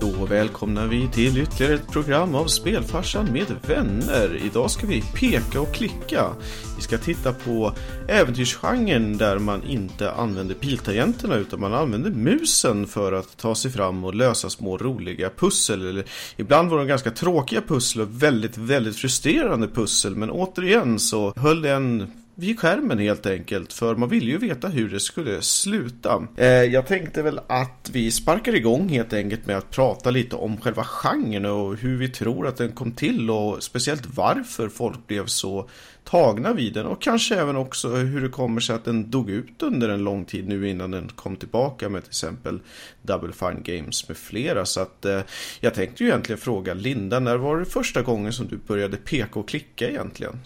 Då välkomnar vi till ytterligare ett program av Spelfarsan med vänner. Idag ska vi peka och klicka. Vi ska titta på äventyrsgenren där man inte använder piltangenterna utan man använder musen för att ta sig fram och lösa små roliga pussel. Eller, ibland var de ganska tråkiga pussel och väldigt, väldigt frustrerande pussel. Men återigen så höll den vid skärmen helt enkelt för man ville ju veta hur det skulle sluta. Eh, jag tänkte väl att vi sparkar igång helt enkelt med att prata lite om själva genren och hur vi tror att den kom till och speciellt varför folk blev så tagna vid den och kanske även också hur det kommer sig att den dog ut under en lång tid nu innan den kom tillbaka med till exempel Double Fine Games med flera. Så att eh, jag tänkte ju egentligen fråga Linda, när var det första gången som du började peka och klicka egentligen?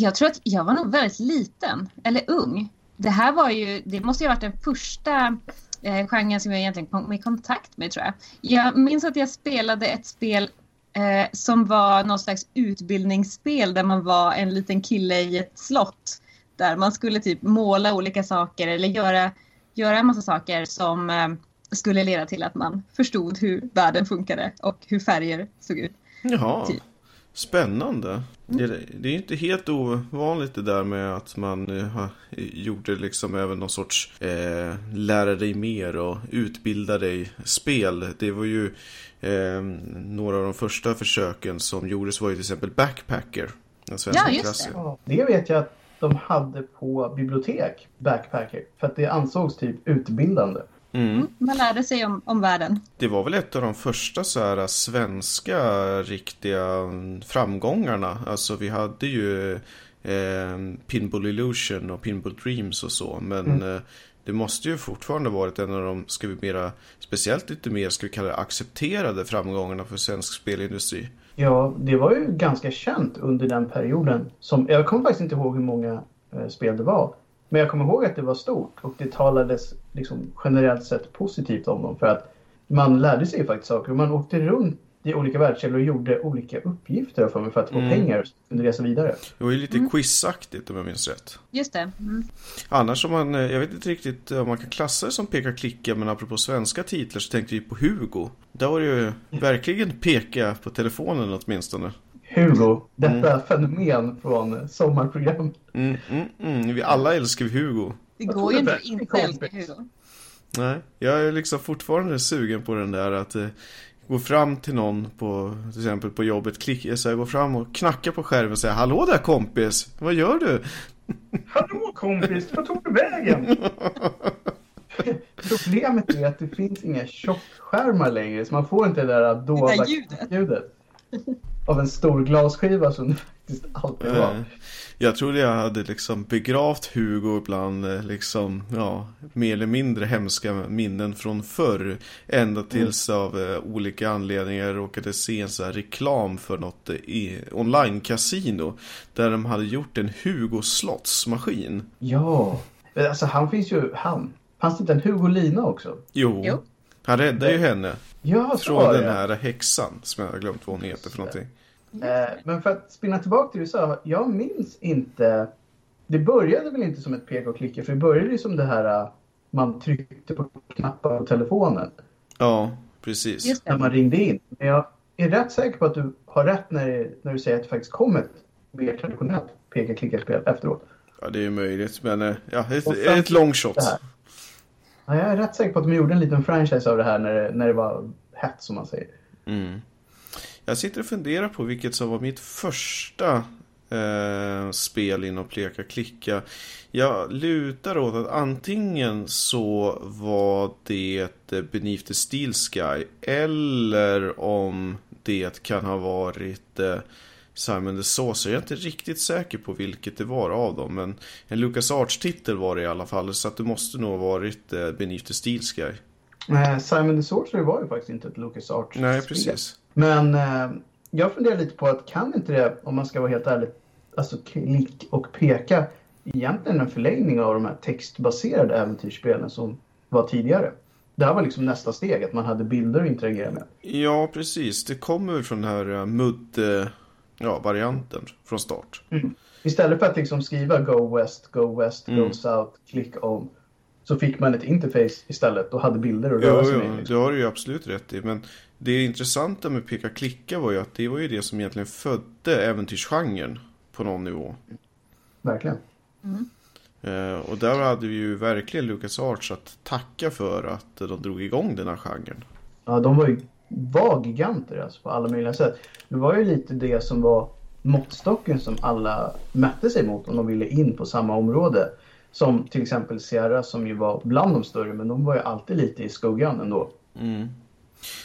Jag tror att jag var nog väldigt liten, eller ung. Det här var ju, det måste ju ha varit den första eh, genren som jag egentligen kom i kontakt med tror jag. Jag minns att jag spelade ett spel eh, som var någon slags utbildningsspel där man var en liten kille i ett slott. Där man skulle typ måla olika saker eller göra, göra en massa saker som eh, skulle leda till att man förstod hur världen funkade och hur färger såg ut. Jaha. Typ. Spännande. Det, det, är inte helt ovanligt det där med att man eh, gjorde liksom även någon sorts eh, lära dig mer och utbilda dig spel. Det var ju eh, några av de första försöken som gjordes var ju till exempel Backpacker. Den svenska ja, just det. Ja, det vet jag att de hade på bibliotek, Backpacker. För att det ansågs typ utbildande. Mm. mm. Man lärde sig om, om världen. Det var väl ett av de första så här svenska riktiga framgångarna. Alltså vi hade ju eh, Pinball Illusion och Pinball Dreams och så. Men mm. eh, det måste ju fortfarande varit en av de, ska vi mera, speciellt lite mer, ska vi kalla det accepterade framgångarna för svensk spelindustri. Ja, det var ju ganska känt under den perioden. Som, jag kommer faktiskt inte ihåg hur många eh, spel det var. Men jag kommer ihåg att det var stort och det talades liksom generellt sett positivt om dem för att man lärde sig faktiskt saker. Man åkte runt i olika världskällor och gjorde olika uppgifter för mig för att få mm. pengar och kunde resa vidare. Det var ju lite mm. quizaktigt om jag minns rätt. Just det. Mm. Annars om man, jag vet inte riktigt om man kan klassa det som peka-klicka men apropå svenska titlar så tänkte vi på Hugo. Där var det ju verkligen peka på telefonen åtminstone. Hugo, detta mm. fenomen från sommarprogram. Mm, mm, mm. Vi alla älskar Hugo. Det går ju inte att inte älska Hugo. Nej, jag är liksom fortfarande sugen på den där att eh, gå fram till någon på till exempel på jobbet, klicka, så här, gå fram och knacka på skärmen och säga Hallå där kompis, vad gör du? Hallå kompis, vad tog du vägen? Problemet är att det finns inga tjockskärmar längre så man får inte det där dova ljudet. ljudet av en stor glasskiva som det faktiskt alltid var. Eh, jag trodde jag hade liksom begravt Hugo bland eh, liksom, ja, mer eller mindre hemska minnen från förr. Ända mm. tills mm. av eh, olika anledningar råkade se en sån här reklam för något i online-casino. Där de hade gjort en Hugo-slottsmaskin. Ja, alltså han finns ju, han. Fanns det inte en Hugo Lina också? Jo. jo. Han räddade ju henne. Ja, Från den här häxan som jag har glömt vad hon heter för någonting. Eh, men för att spinna tillbaka till USA. Jag minns inte. Det började väl inte som ett peka och klicka. För det började ju som det här eh, man tryckte på knappar på telefonen. Ja, precis. När man ringde in. Men jag är rätt säker på att du har rätt när, när du säger att det faktiskt kom ett mer traditionellt peka och klicka-spel efteråt. Ja, det är möjligt. Men eh, ja, ett, ett long shot. Ja, jag är rätt säker på att de gjorde en liten franchise av det här när det, när det var hett som man säger. Mm. Jag sitter och funderar på vilket som var mitt första eh, spel inom Pleka Klicka. Jag lutar åt att antingen så var det Beneath the Steel Sky eller om det kan ha varit eh, Simon the Saucer. Jag är inte riktigt säker på vilket det var av dem. Men en Lucas Arts-titel var det i alla fall. Så att det måste nog ha varit eh, Beneath the Steel Sky. Eh, Simon the Sorcerer var ju faktiskt inte ett Lucas Arts. Nej, precis. Men eh, jag funderar lite på att kan inte det, om man ska vara helt ärlig, alltså klick och peka, egentligen en förlängning av de här textbaserade äventyrsspelen som var tidigare. Det här var liksom nästa steg, att man hade bilder att interagera med. Ja, precis. Det kommer från den här uh, MUD ja, varianten från start. Mm. Istället för att liksom skriva Go West, Go West, mm. Go South, Click On så fick man ett interface istället och hade bilder och röra sig med. Liksom. Det har du ju absolut rätt i. Men det intressanta med peka-klicka var ju att det var ju det som egentligen födde äventyrsgenren på någon nivå. Verkligen. Mm. Eh, och där hade vi ju verkligen Lucas Arts att tacka för att de drog igång den här genren. Ja, de var ju var giganter alltså, på alla möjliga sätt. Det var ju lite det som var måttstocken som alla mätte sig mot om de ville in på samma område. Som till exempel Sierra som ju var bland de större men de var ju alltid lite i skuggan ändå. Mm.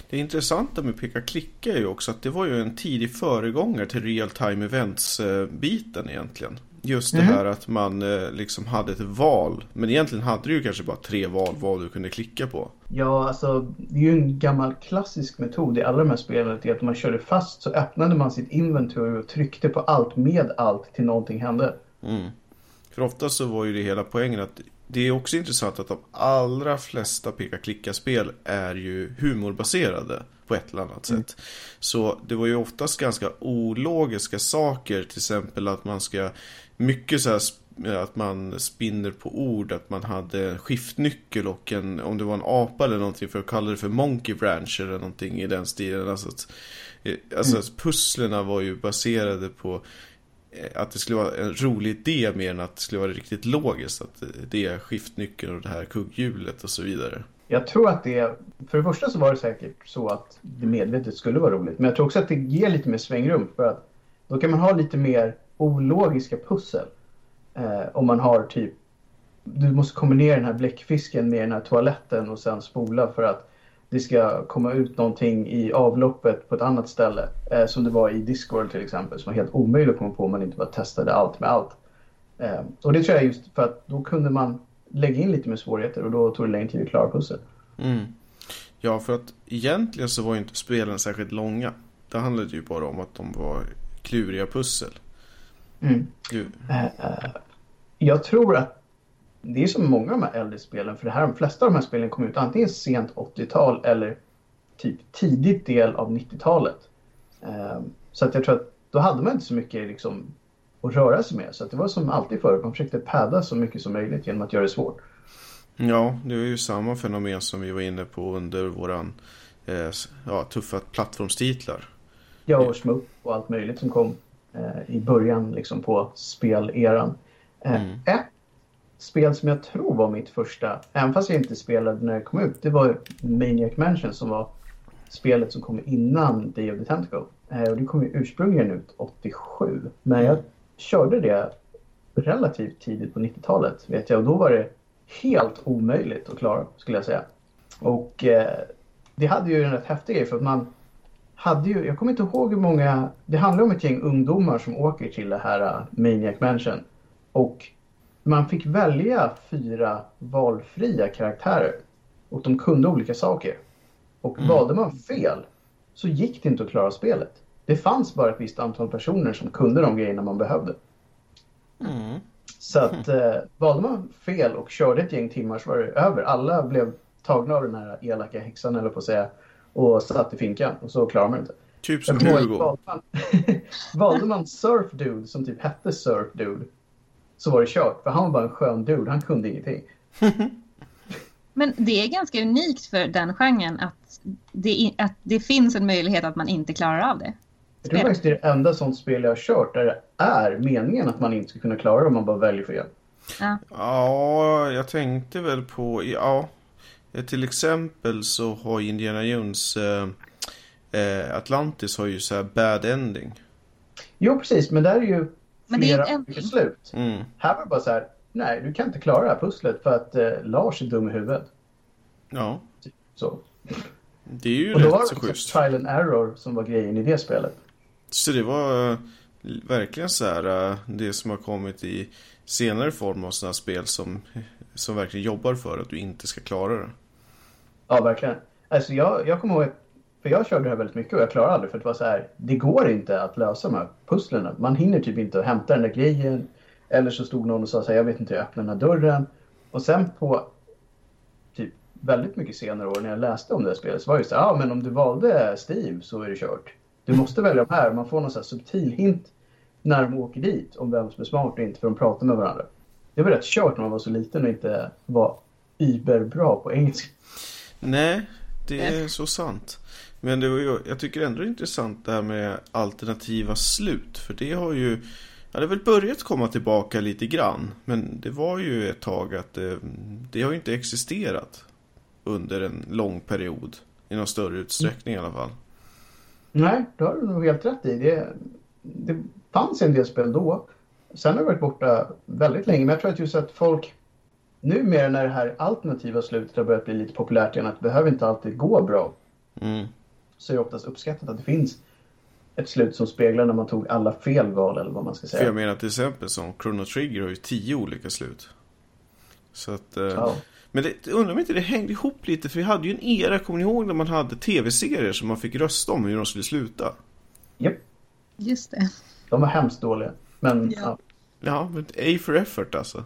Det intressanta med peka klicka är ju också att det var ju en tidig föregångare till real time events eh, biten egentligen. Just det mm. här att man eh, liksom hade ett val. Men egentligen hade du ju kanske bara tre val vad du kunde klicka på. Ja, alltså det är ju en gammal klassisk metod i alla de här spelen. Att man körde fast så öppnade man sitt inventory och tryckte på allt med allt till någonting hände. Mm. För ofta så var ju det hela poängen att det är också intressant att de allra flesta peka-klicka-spel är ju humorbaserade på ett eller annat mm. sätt. Så det var ju oftast ganska ologiska saker, till exempel att man ska mycket så här att man spinner på ord, att man hade skiftnyckel och en, om det var en apa eller någonting för att kalla det för Monkey Branch eller någonting i den stilen. Alltså, att, eh, alltså mm. pusslerna var ju baserade på Eh, att det skulle vara en rolig idé mer än att det skulle vara riktigt logiskt. Att det är skiftnyckeln och det här kugghjulet och så vidare. Jag tror att det, för det första så var det säkert så att det medvetet skulle vara roligt. Men jag tror också att det ger lite mer svängrum för att då kan man ha lite mer ologiska pussel. Eh, om man har typ, du måste kombinera den här bläckfisken med den här toaletten och sen spola för att det ska komma ut någonting i avloppet på ett annat ställe. Eh, som det var i Discord till exempel, som var helt omöjligt att komma på om man inte bara testade allt med allt. Eh, och det tror jag just för att då kunde man lägga in lite mer svårigheter och då tog det längre tid att klara pussel. Mm. Ja, för att egentligen så var ju inte spelen särskilt långa. Det handlade ju bara om att de var kluriga pussel. Mm. Uh, jag tror att det är som många av de här äldre spelen, för det här, de flesta av de här spelen kom ut antingen sent 80-tal eller typ tidigt del av 90-talet. Uh, så att jag tror att då hade man inte så mycket liksom, att röra sig med. Så att det var som alltid förut, man försökte padda så mycket som möjligt genom att göra det svårt. Ja, det är ju samma fenomen som vi var inne på under våran eh, ja, tuffa plattformstitlar. Ja, och Smupp och allt möjligt som kom eh, i början liksom på speleran. Eh, mm. Ett spel som jag tror var mitt första, även fast jag inte spelade när det kom ut, det var Maniac Mansion som var spelet som kom innan Day of the Tentacle. Eh, och det kom ju ursprungligen ut 87. Men jag körde det relativt tidigt på 90-talet vet jag och då var det helt omöjligt att klara skulle jag säga. Och eh, det hade ju en rätt häftig grej för att man hade ju, jag kommer inte ihåg hur många, det handlar om ett gäng ungdomar som åker till det här uh, Maniac Mansion. Och man fick välja fyra valfria karaktärer. Och de kunde olika saker. Och mm. valde man fel så gick det inte att klara spelet. Det fanns bara ett visst antal personer som kunde de grejerna man behövde. Mm. Så att eh, valde man fel och körde ett gäng timmar så var det över. Alla blev tagna av den här elaka häxan eller på att säga och satt i finkan och så klarar man inte. Typ som Hugo. Valde man, valde man Surf Dude som typ hette Surf Dude så var det kört. För han var bara en skön dude, han kunde ingenting. Men det är ganska unikt för den genren att det, att det finns en möjlighet att man inte klarar av det. Jag tror faktiskt det är det enda sånt spel jag har kört där det är meningen att man inte ska kunna klara det om man bara väljer fel. Ja. ja, jag tänkte väl på, ja, Eh, till exempel så har Indiana Jones eh, eh, Atlantis har ju så här bad ending. Jo precis, men där är ju men det är slut. Mm. Här var det bara så här, nej du kan inte klara det här pusslet för att eh, Lars är dum i huvudet. Ja. Så. Det är ju Och rätt så schysst. Och då var det trial and error som var grejen i det spelet. Så det var uh, verkligen så här uh, det som har kommit i senare form av sådana spel som, som verkligen jobbar för att du inte ska klara det. Ja, verkligen. Alltså jag, jag kommer ihåg, för jag körde det här väldigt mycket och jag klarade aldrig för det var så här, det går inte att lösa de här pusslen. Man hinner typ inte att hämta den där grejen. Eller så stod någon och sa så här, jag vet inte hur jag öppnar den här dörren. Och sen på typ väldigt mycket senare år när jag läste om det här spelet så var det så här, ja men om du valde Steve så är det kört. Du måste välja de här. Man får någon så här subtil hint när de åker dit om vem som är smart och inte för de pratar med varandra. Det var rätt kört när man var så liten och inte var überbra på engelska. Nej, det är så sant. Men det var jag tycker ändå det är intressant det här med alternativa slut. För det har ju Ja, det har väl börjat komma tillbaka lite grann. Men det var ju ett tag att det, det har ju inte existerat under en lång period. I någon större utsträckning i alla fall. Nej, det har du nog helt rätt i. Det, det fanns en del spel då. Sen har det varit borta väldigt länge. Men jag tror att just att folk numera när det här alternativa slutet har börjat bli lite populärt igen att det behöver inte alltid gå bra. Mm. Så är det oftast uppskattat att det finns ett slut som speglar när man tog alla fel val eller vad man ska säga. För jag menar till exempel som Chrono Trigger har ju tio olika slut. Så att... Eh, ja. Men det, undrar om inte det hängde ihop lite för vi hade ju en era, kommer ni ihåg när man hade tv-serier som man fick rösta om hur de skulle sluta? Japp. Yep. Just det. De var hemskt dåliga. Men ja. Ja, ja men A for effort alltså.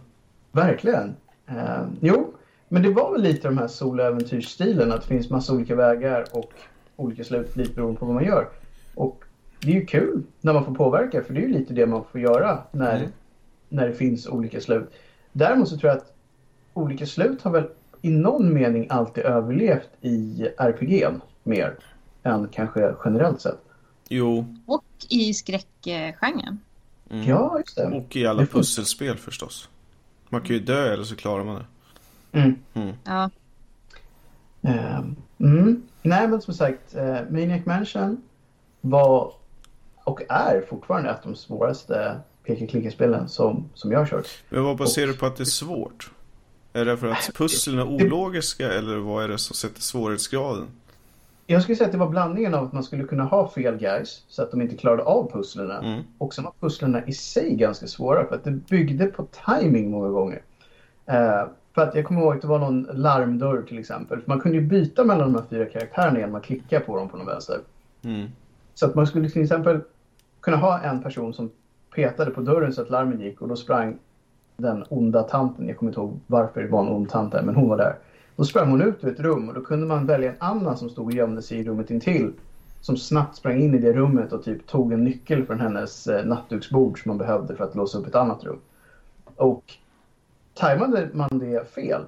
Verkligen. Uh, jo, men det var väl lite de här soläventyrsstilen att det finns massa olika vägar och olika slut lite beroende på vad man gör. Och det är ju kul när man får påverka för det är ju lite det man får göra när, mm. när det finns olika slut. Däremot så tror jag att olika slut har väl i någon mening alltid överlevt i RPG'n mer än kanske generellt sett. Jo. Och i skräckgenren. Mm. Ja, just det. Och i alla pusselspel förstås. Man kan ju dö eller så klarar man det. Mm. Mm. Ja. Um, mm. Nej, men som sagt, uh, Maniac Mansion var och är fortfarande ett av de svåraste peka-klicka-spelen som, som jag har kört. Men vad baserar du på att det är svårt? Är det för att pusslen är ologiska eller vad är det som sätter svårighetsgraden? Jag skulle säga att det var blandningen av att man skulle kunna ha fel guys så att de inte klarade av pusslen. Mm. Och sen var pusslen i sig ganska svåra för att det byggde på timing många gånger. Uh, för att jag kommer ihåg att det var någon larmdörr till exempel. För man kunde ju byta mellan de här fyra karaktärerna genom att klicka på dem på någon vänster. Mm. Så att man skulle till exempel kunna ha en person som petade på dörren så att larmen gick och då sprang den onda tanten, jag kommer inte ihåg varför det var en ond tant där, men hon var där. Då sprang hon ut ur ett rum och då kunde man välja en annan som stod och gömde sig i rummet intill. Som snabbt sprang in i det rummet och typ tog en nyckel från hennes eh, nattduksbord som man behövde för att låsa upp ett annat rum. Och tajmade man det fel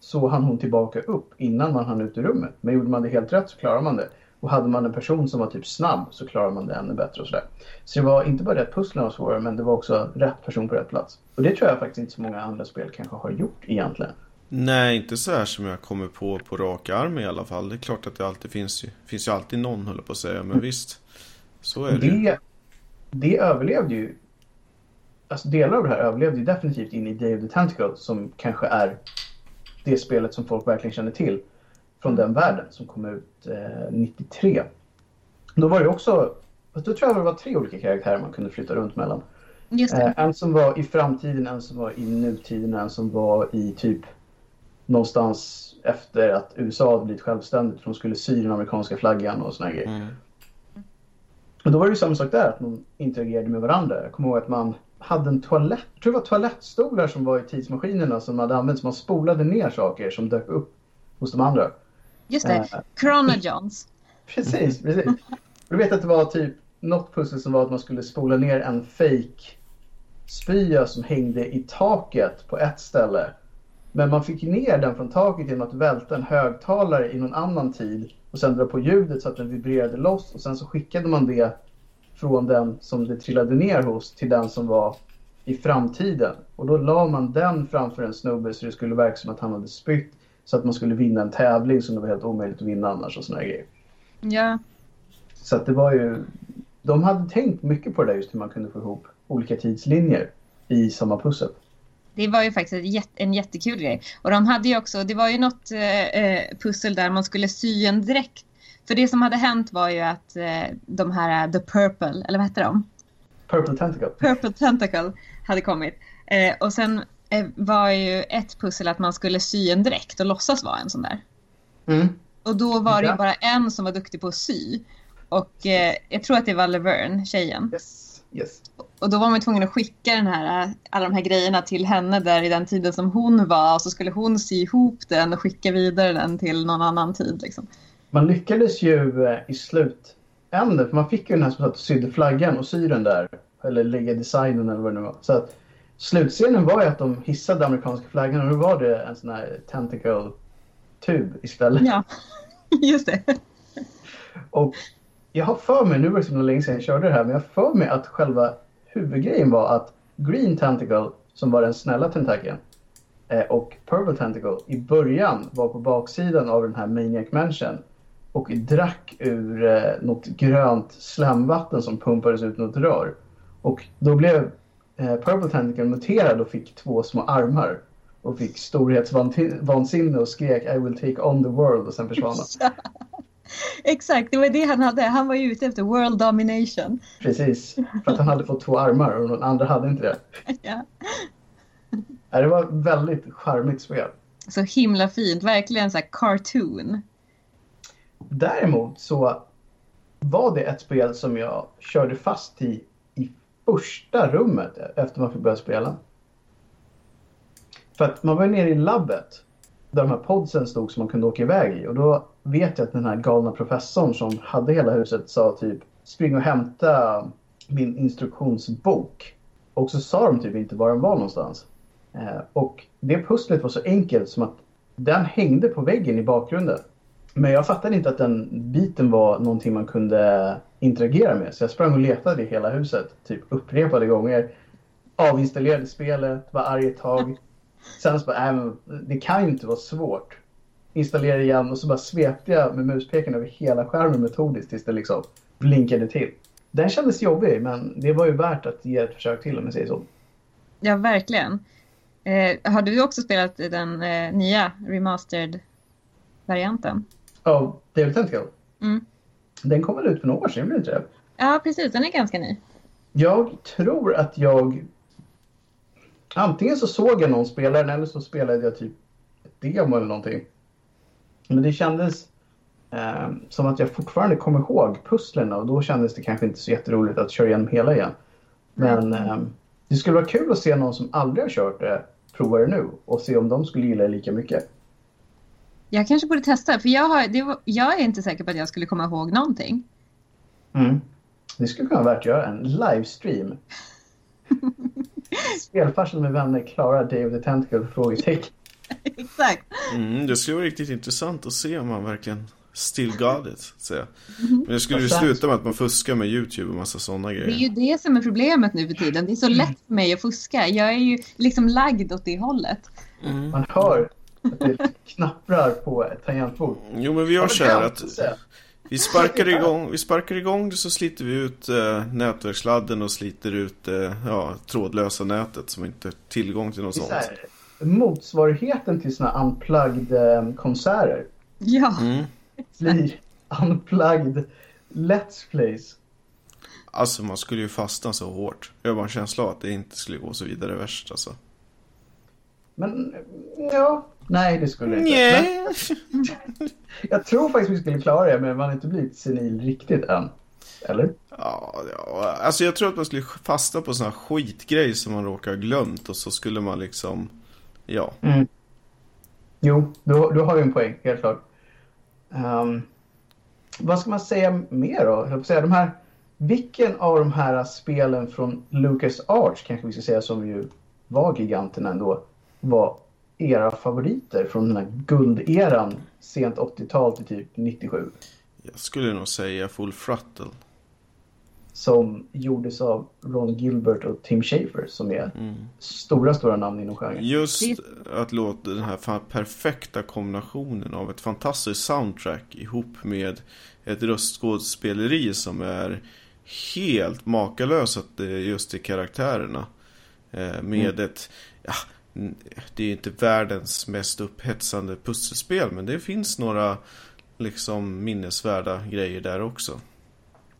så hann hon tillbaka upp innan man hann ut ur rummet. Men gjorde man det helt rätt så klarade man det. Och hade man en person som var typ snabb så klarade man det ännu bättre och sådär. Så det var inte bara rätt pusslen var svårare men det var också rätt person på rätt plats. Och det tror jag faktiskt inte så många andra spel kanske har gjort egentligen. Nej, inte så här som jag kommer på på rak arm i alla fall. Det är klart att det alltid finns ju, finns ju alltid någon höll på att säga, men mm. visst. Så är det Det, det överlevde ju Alltså delar av det här överlevde ju definitivt in i Day of the Tentacle som kanske är det spelet som folk verkligen känner till från den världen som kom ut eh, 93. Då var det också, då tror jag det var tre olika karaktärer man kunde flytta runt mellan. Eh, en som var i framtiden, en som var i nutiden, en som var i typ någonstans efter att USA hade blivit självständigt. De skulle sy den amerikanska flaggan och såna grejer. Mm. Och då var det ju samma sak där, att man interagerade med varandra. Jag kommer ihåg att man hade en toalett, jag tror det var toalettstolar som var i tidsmaskinerna som hade använts. Man spolade ner saker som dök upp hos de andra. Just det, uh, Chronojohns. precis, precis. Du vet att det var typ något pussel som var att man skulle spola ner en fake spya som hängde i taket på ett ställe. Men man fick ner den från taket genom att välta en högtalare i någon annan tid och sen dra på ljudet så att den vibrerade loss och sen så skickade man det från den som det trillade ner hos till den som var i framtiden. Och då la man den framför en snubbe så det skulle verka som att han hade spytt så att man skulle vinna en tävling som det var helt omöjligt att vinna annars och såna grejer. Ja. Så att det var ju... De hade tänkt mycket på det där just hur man kunde få ihop olika tidslinjer i samma pussel. Det var ju faktiskt en jättekul grej. Och de hade ju också, det var ju något eh, pussel där man skulle sy en dräkt. För det som hade hänt var ju att eh, de här The Purple, eller vad hette de? Purple Tentacle. Purple Tentacle hade kommit. Eh, och sen Eh, var ju ett pussel att man skulle sy en dräkt och låtsas vara en sån där. Mm. Och då var det ju bara en som var duktig på att sy. Och eh, jag tror att det var Laverne, tjejen. Yes. Yes. Och då var man tvungen att skicka den här, alla de här grejerna till henne där i den tiden som hon var. Och så skulle hon sy ihop den och skicka vidare den till någon annan tid. Liksom. Man lyckades ju eh, i slutänden, för man fick ju den här som satt och sydde flaggan och sy den där. Eller lägga designen eller vad det nu var. Så att slutscenen var ju att de hissade amerikanska flaggan och då var det en sån här tentacle-tub istället. Ja, just det. Och jag har för mig, nu var det så länge sedan jag körde det här, men jag har för mig att själva huvudgrejen var att Green Tentacle, som var den snälla tentakeln, eh, och Purple Tentacle i början var på baksidan av den här Maniac Mansion och drack ur eh, något grönt slamvatten som pumpades ut något rör. Och då blev eh, Purple Tentacle muterad och fick två små armar och fick storhetsvansinne och skrek I will take on the world och sen försvann han. Exakt, det var det han hade. Han var ju ute efter world domination. Precis, för att han hade fått två armar och den andra hade inte det. Ja. Det var väldigt charmigt spel. Så himla fint, verkligen så här cartoon. Däremot så var det ett spel som jag körde fast i i första rummet efter man fick börja spela. För att man var nere i labbet där de här podsen stod som man kunde åka iväg i och då vet jag att den här galna professorn som hade hela huset sa typ spring och hämta min instruktionsbok. Och så sa de typ inte var den var någonstans. Eh, och det pusslet var så enkelt som att den hängde på väggen i bakgrunden. Men jag fattade inte att den biten var någonting man kunde interagera med. Så jag sprang och letade i hela huset, typ upprepade gånger. Avinstallerade spelet, var arg ett tag. Sen så bara, äh, men det kan ju inte vara svårt. Installerade igen och så bara svepte jag med muspekaren över hela skärmen metodiskt tills det liksom blinkade till. Den kändes jobbig, men det var ju värt att ge ett försök till om jag säger så. Ja, verkligen. Eh, har du också spelat den eh, nya remastered-varianten? Ja, David Tentacle. Mm. Den kom väl ut för några år sedan, blev inte det? Ja, precis. Den är ganska ny. Jag tror att jag... Antingen så såg jag någon spela den eller så spelade jag typ ett demo eller någonting. Men det kändes eh, som att jag fortfarande kom ihåg pusslen och då kändes det kanske inte så jätteroligt att köra igenom hela igen. Men eh, det skulle vara kul att se någon som aldrig har kört det prova det nu och se om de skulle gilla det lika mycket. Jag kanske borde testa, för jag, har, det jag är inte säker på att jag skulle komma ihåg någonting. Mm. Det skulle kunna vara värt att göra en livestream. Spelfarsan med vänner klarar Dave the Tentacle? Frågetecken. Exakt. Mm, det skulle vara riktigt intressant att se om man verkligen still got it. Så. Men det skulle ju sluta med att man fuskar med YouTube och massa sådana Det är grejer. ju det som är problemet nu för tiden. Det är så lätt för mig att fuska. Jag är ju liksom lagd åt det hållet. Mm. Man hör att det knapprar på ett tangentbord. Jo men vi gör så här att vi sparkar igång, vi sparkar igång det så sliter vi ut eh, nätverkssladden och sliter ut eh, ja, trådlösa nätet som inte har tillgång till något sånt. så här, motsvarigheten till såna unplugged eh, konserter Ja, Mm. blir unplugged Let's Plays. Alltså man skulle ju fastna så hårt. Jag har bara en känsla av att det inte skulle gå så vidare värst alltså. Men ja, nej det skulle det inte. Nej. Men jag tror faktiskt vi skulle klara det men man har inte blivit senil riktigt än. Eller? Ja, ja, alltså jag tror att man skulle fastna på såna här skitgrej som man råkar ha glömt och så skulle man liksom, ja. Mm. Jo, du, du har ju en poäng, helt klart. Ehm, vad ska man säga mer då? Jag säga, de här, vilken av de här spelen från Lucas Arts, kanske vi ska säga, som ju var giganterna ändå, var era favoriter från den här gulderan sent 80-tal till typ 97? Jag skulle nog säga Full Throttle. Som gjordes av Ron Gilbert och Tim Schafer som är Mm. stora, stora namn inom genren. Just Det- att låta den här perfekta kombinationen av ett fantastiskt soundtrack ihop med ett röstskådespeleri som är helt makalöst det är just i karaktärerna. Eh, Med ett, ja, det är inte världens mest upphetsande pusselspel men det finns några liksom minnesvärda grejer där också.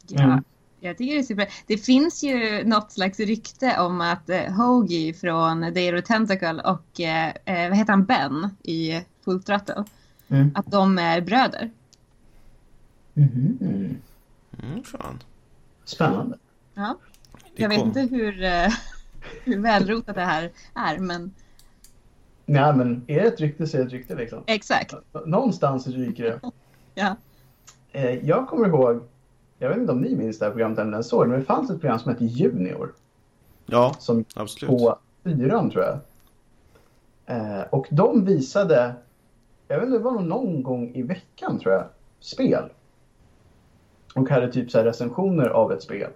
ja. Mm. Jag tycker det är super. Det finns ju något slags rykte om att eh, Hoagie från Dare of Tentacle och eh, eh, vad heter han, Ben i Full Throttle, Mm. att de är bröder. Mhm. Mm, fan. Spännande. Ja. Jag vet inte hur, eh, hur välrotat det här är, men Nej, men är det ett rykte så är det ett rykte liksom. exakt. Någonstans ryker det. Ja. Eh, Jag kommer ihåg, jag vet inte om ni minns det här programmet eller det, men det fanns ett program som hette Junior. Ja, Som absolut. på fyran tror jag. Eh, och de visade, jag vet inte, det var nog någon gång i veckan tror jag, spel. Och hade typ så här recensioner av ett spel.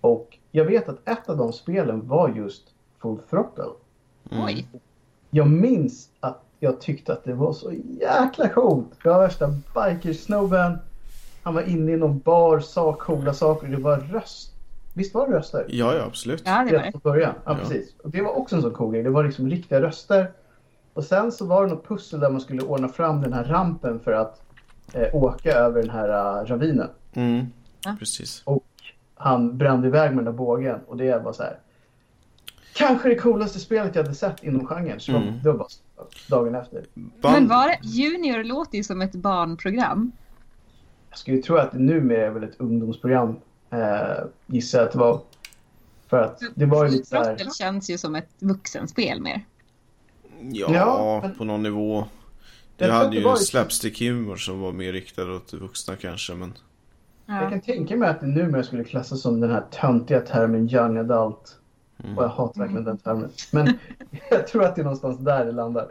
Och jag vet att ett av de spelen var just Full Throttle. Mm. Oj. Jag minns att jag tyckte att det var så jäkla coolt. Det var värsta bikersnubben. Han var inne i någon bar, sa coola saker. Det var röst. Visst var det röster? Ja, ja, absolut. Ja, det var Redan det. från början. Ja, Ja. precis. Och det var också en sån cool grej. Det var liksom riktiga röster. Och sen så var det något pussel där man skulle ordna fram den här rampen för att eh, åka över den här uh, ravinen. Mm. Ja. Precis. Han brände iväg med den där bågen och det var så här. Kanske det coolaste spelet jag hade sett inom genren. Så Mm. det var bara dagen efter. Men var det, Junior låter ju som ett barnprogram. Jag skulle tro att det numera är väl ett ungdomsprogram. Eh, gissar jag att det var. För att det var ju lite. Throttle känns ju som ett vuxenspel mer. Ja, Ja, men- på någon nivå. Det Jag hade ju slapstick-humor som var mer riktad åt vuxna kanske, men... Jag Ja. kan tänka mig att det numera skulle klassas som den här töntiga termen young adult. Mm. Och jag hatar verkligen den termen. Men jag tror att det är någonstans där det landar.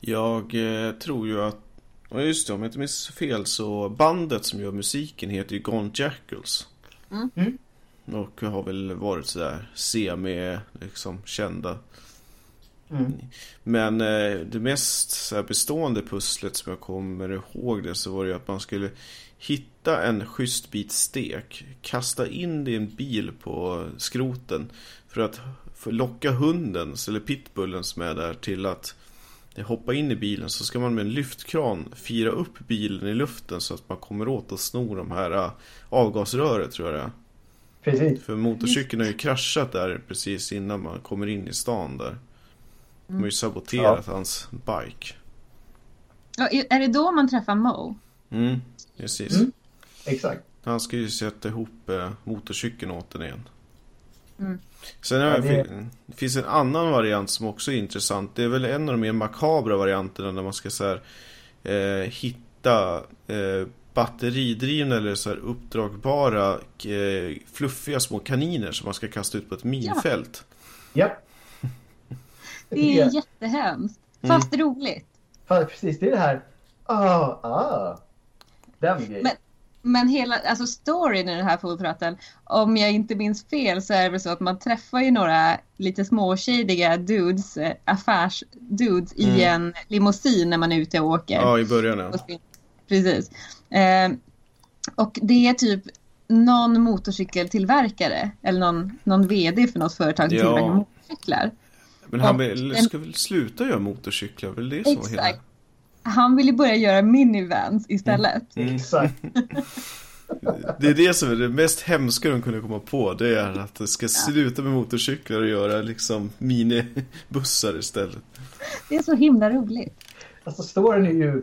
Jag eh, tror ju att... Ja just det, om jag inte minns fel så bandet som gör musiken heter ju Gone Jackals. Mm. Mm. Och har väl varit sådär semi, liksom kända. Mm. Men eh, det mest så här, bestående pusslet som jag kommer ihåg det så var det ju att man skulle hitta en schysst bit stek, kasta in det i en bil på skroten för att för locka hunden, eller pitbullen som är där till att hoppa in i bilen så ska man med en lyftkran fira upp bilen i luften så att man kommer åt att sno de här äh, avgasröret tror jag det är. Precis. För motorcykeln har ju kraschat där precis innan man kommer in i stan där. De har ju saboterat hans bike. Ja, är det då man träffar Mo? Mm, precis. Mm. Exakt. Han ska ju sätta ihop eh, motorcykeln åt den igen. Mm. Sen Ja, det- finns en annan variant som också är intressant. Det är väl en av de mer makabra varianterna när man ska så här, eh, hitta eh, batteridrivna eller så här uppdragbara eh, fluffiga små kaniner som man ska kasta ut på ett minfält. Ja. Det är jättehemskt. Fast roligt. Ja, precis, det är det här. Ah, ah. Den grejen. Men- Men hela, alltså storyn i den här Throttle, om jag inte minns fel så är det väl så att man träffar ju några lite småshadiga dudes, eh, affärsdudes i Mm. en limousin när man är ute och åker. Ja, i början ja. Precis. Eh, och det är typ någon motorcykeltillverkare eller någon, någon VD för något företag som Ja. tillverkar motorcyklar. Men han vill, ska väl sluta göra motorcyklar? Väl det som var hela... Exakt. Han vill ju börja göra minivans istället. Mm. Exakt. Det är det som är det mest hemska de kunde komma på. Det är att det ska sluta med motorcyklar och göra liksom minibussar istället. Det är så himla roligt. Alltså storyn är ju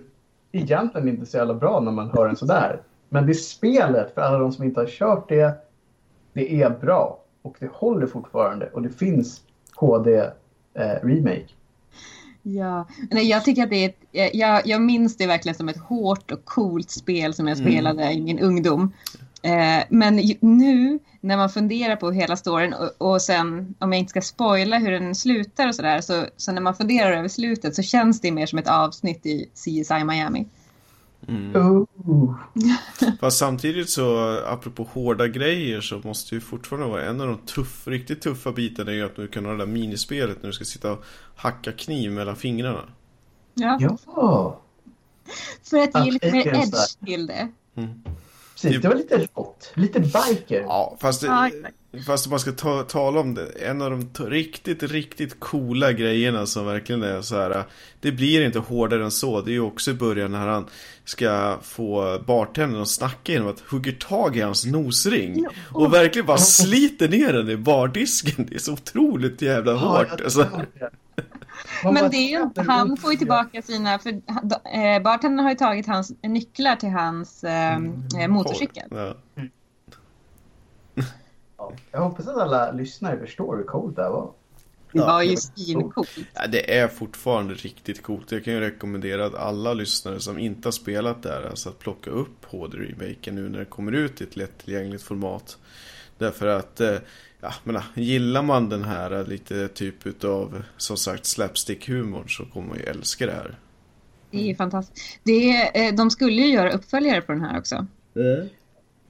egentligen inte så jävla bra när man hör den sådär. Men det spelet, för alla de som inte har kört det, det är bra. Och det håller fortfarande. Och det finns HD eh, Remake. Ja, Nej, jag tycker att det är ett, jag- jag, minns det verkligen som ett hårt och coolt spel som jag Mm. spelade i min ungdom. Eh, men nu när man funderar på hela storyn och, och sen om jag inte ska spoila hur den slutar och sådär så, så när man funderar över slutet så känns det mer som ett avsnitt i CSI Miami. Mm. Fast samtidigt så, apropå hårda grejer så måste ju fortfarande vara en av de tuff, riktigt tuffa bitarna är att du kan ha det där minispelet när du ska sitta och hacka kniv mellan fingrarna. Ja, Ja, För att ge lite mer edge till det. precis. Det var lite rått. Lite biker. Ja, fast, det. Fast om man ska ta, tala om det, en av de riktigt, riktigt coola grejerna som verkligen är så här. Det blir inte hårdare än så. Det är ju också i början när han ska få bartendern att snacka genom att hugger tag i hans nosring. Och verkligen bara sliter ner den i bardisken. Det är så otroligt jävla hårt. Alltså. Men det är ju inte, han får ju tillbaka sina, för eh, bartendern har ju tagit hans nycklar till hans eh, eh, motorcykel. Ja. Ja, jag hoppas att alla lyssnare förstår hur coolt det här var. Det Ja, det var svincoolt. Ja, det är fortfarande riktigt coolt. Jag kan ju rekommendera att alla lyssnare som inte har spelat där, alltså att plocka upp HD-remaken nu när det kommer ut i ett lättillgängligt format. Därför att, eh, ja, menar, gillar man den här lite typ utav, som sagt, slapstick-humorn så kommer man ju älska det här. Det är fantastiskt. Det är, eh, de skulle ju göra uppföljare på den här också. Mm.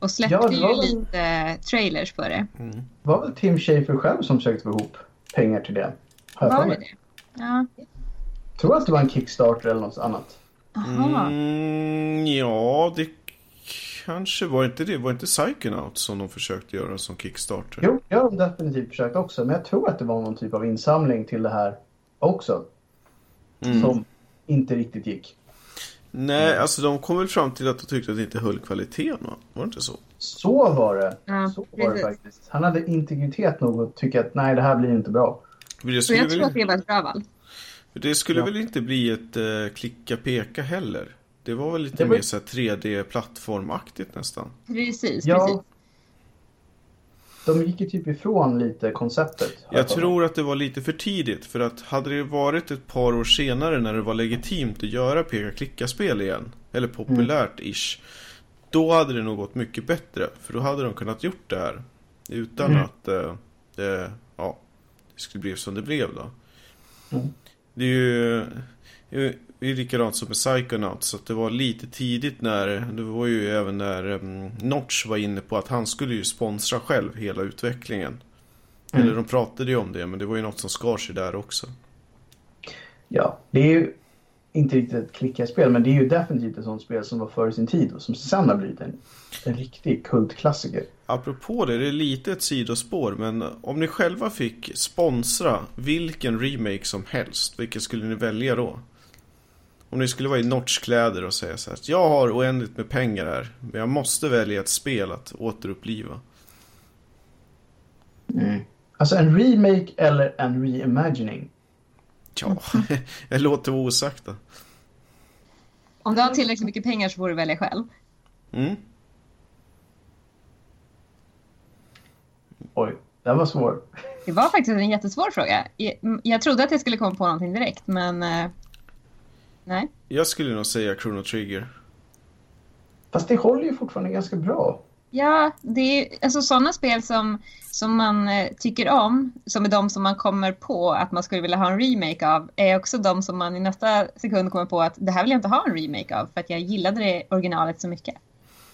Och släppte Ja, ju väl- lite trailers på det. Mm. Det var väl Tim Schafer själv som sökte få ihop pengar till det? Har jag för Var det det? Ja. tror att det var en Kickstarter eller något annat. Aha. Mm, ja, det kanske var inte det. Var inte Psychonaut som de försökte göra som Kickstarter? Jo, det har de definitivt försökt också. Men jag tror att det var någon typ av insamling till det här också. Mm. Som inte riktigt gick. Nej, alltså de kom väl fram till att de tyckte att det inte höll kvaliteten va? Var det inte så? Så var det. Ja, så var det precis. faktiskt. Han hade integritet nog att tycka att nej, det här blir inte bra. Det skulle, jag tror att väl, det var ett bra val. det skulle Ja. väl inte bli ett eh, klicka-peka heller? Det var väl lite Det var- mer så här 3D-plattformaktigt nästan? Precis, Ja. precis. De gick ju typ ifrån lite konceptet. Jag tror att det var lite för tidigt för att hade det varit ett par år senare när det var legitimt att göra peka-klicka-spel igen eller populärt-ish då hade det nog gått mycket bättre för då hade de kunnat gjort det här utan Mm. att eh, det, ja, det skulle bli som det blev då. Mm. Det är ju det är likadant som med Psychonauts så att det var lite tidigt när det var ju även när um, Notch var inne på att han skulle ju sponsra själv hela utvecklingen. Mm. Eller de pratade ju om det men det var ju något som skar sig där också. Ja, det är ju inte riktigt ett klickarspel, men det är ju definitivt ett sånt spel som var före sin tid och som sen har blivit en, en riktig kultklassiker. Apropå det, det är lite ett sidospår men om ni själva fick sponsra vilken remake som helst, vilken skulle ni välja då? Om ni skulle vara i Notch-kläder och säga så här, jag har oändligt med pengar här, men jag måste välja ett spel att återuppliva. Alltså en remake eller en reimagining. Ja, jag låter vara osagt då. Om du har tillräckligt mycket pengar så får du välja själv. Mm. Oj, den var svår. Det var faktiskt en jättesvår fråga. Jag, jag trodde att jag skulle komma på någonting direkt, men eh, nej. Jag skulle nog säga Chrono Trigger. Fast det håller ju fortfarande ganska bra. Ja, det är alltså sådana spel som, som man eh, tycker om, som är de som man kommer på att man skulle vilja ha en remake av, är också de som man i nästa sekund kommer på att det här vill jag inte ha en remake av, för att jag gillade det originalet så mycket.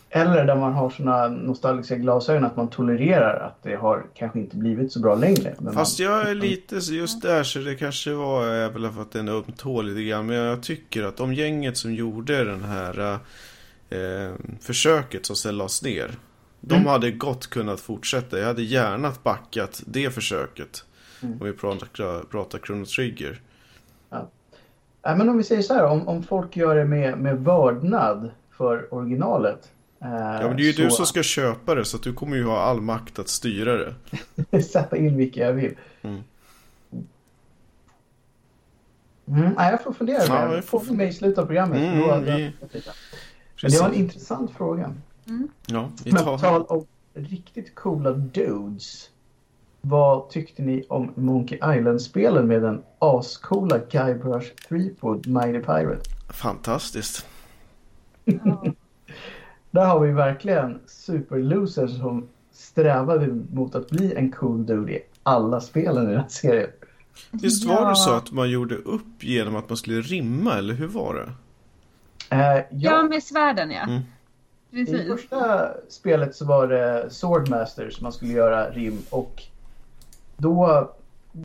Eller där man har såna nostalgiska glasögon att man tolererar att det har kanske inte blivit så bra längre. Fast man, jag är lite just där så det kanske var är väl att den är ömtålig lite grann. Men jag tycker att de gänget som gjorde den här eh, försöket som sen lades ner. De Mm. hade gott kunnat fortsätta. Jag hade gärna backat det försöket. Mm. Om vi pratar, pratar Chrono Trigger. Nej, men om vi säger så här, om, om folk gör det med, med vördnad för originalet. Eh, Ja men det är ju du som ska köpa det så att du kommer ju ha all makt att styra det. sätta in vilka jag vill. Mm. Mm, nej, jag får fundera. Ja, jag får får mig i slutet av programmet. Mm, Då- vi- Men det var en intressant fråga. Ja, vi Men på tar... tal om riktigt coola dudes. Vad tyckte ni om Monkey Island-spelen med den ascoola Guybrush Threepwood Mighty Pirate? Fantastiskt. Där har vi verkligen superlosers som strävade mot att bli en cool dude i alla spelen i den här serien. Visst var Ja. det så att man gjorde upp genom att man skulle rimma eller hur var det? Eh, Ja, ja, med svärden ja. Mm. I Precis. första spelet så var det Swordmaster som man skulle göra rim och då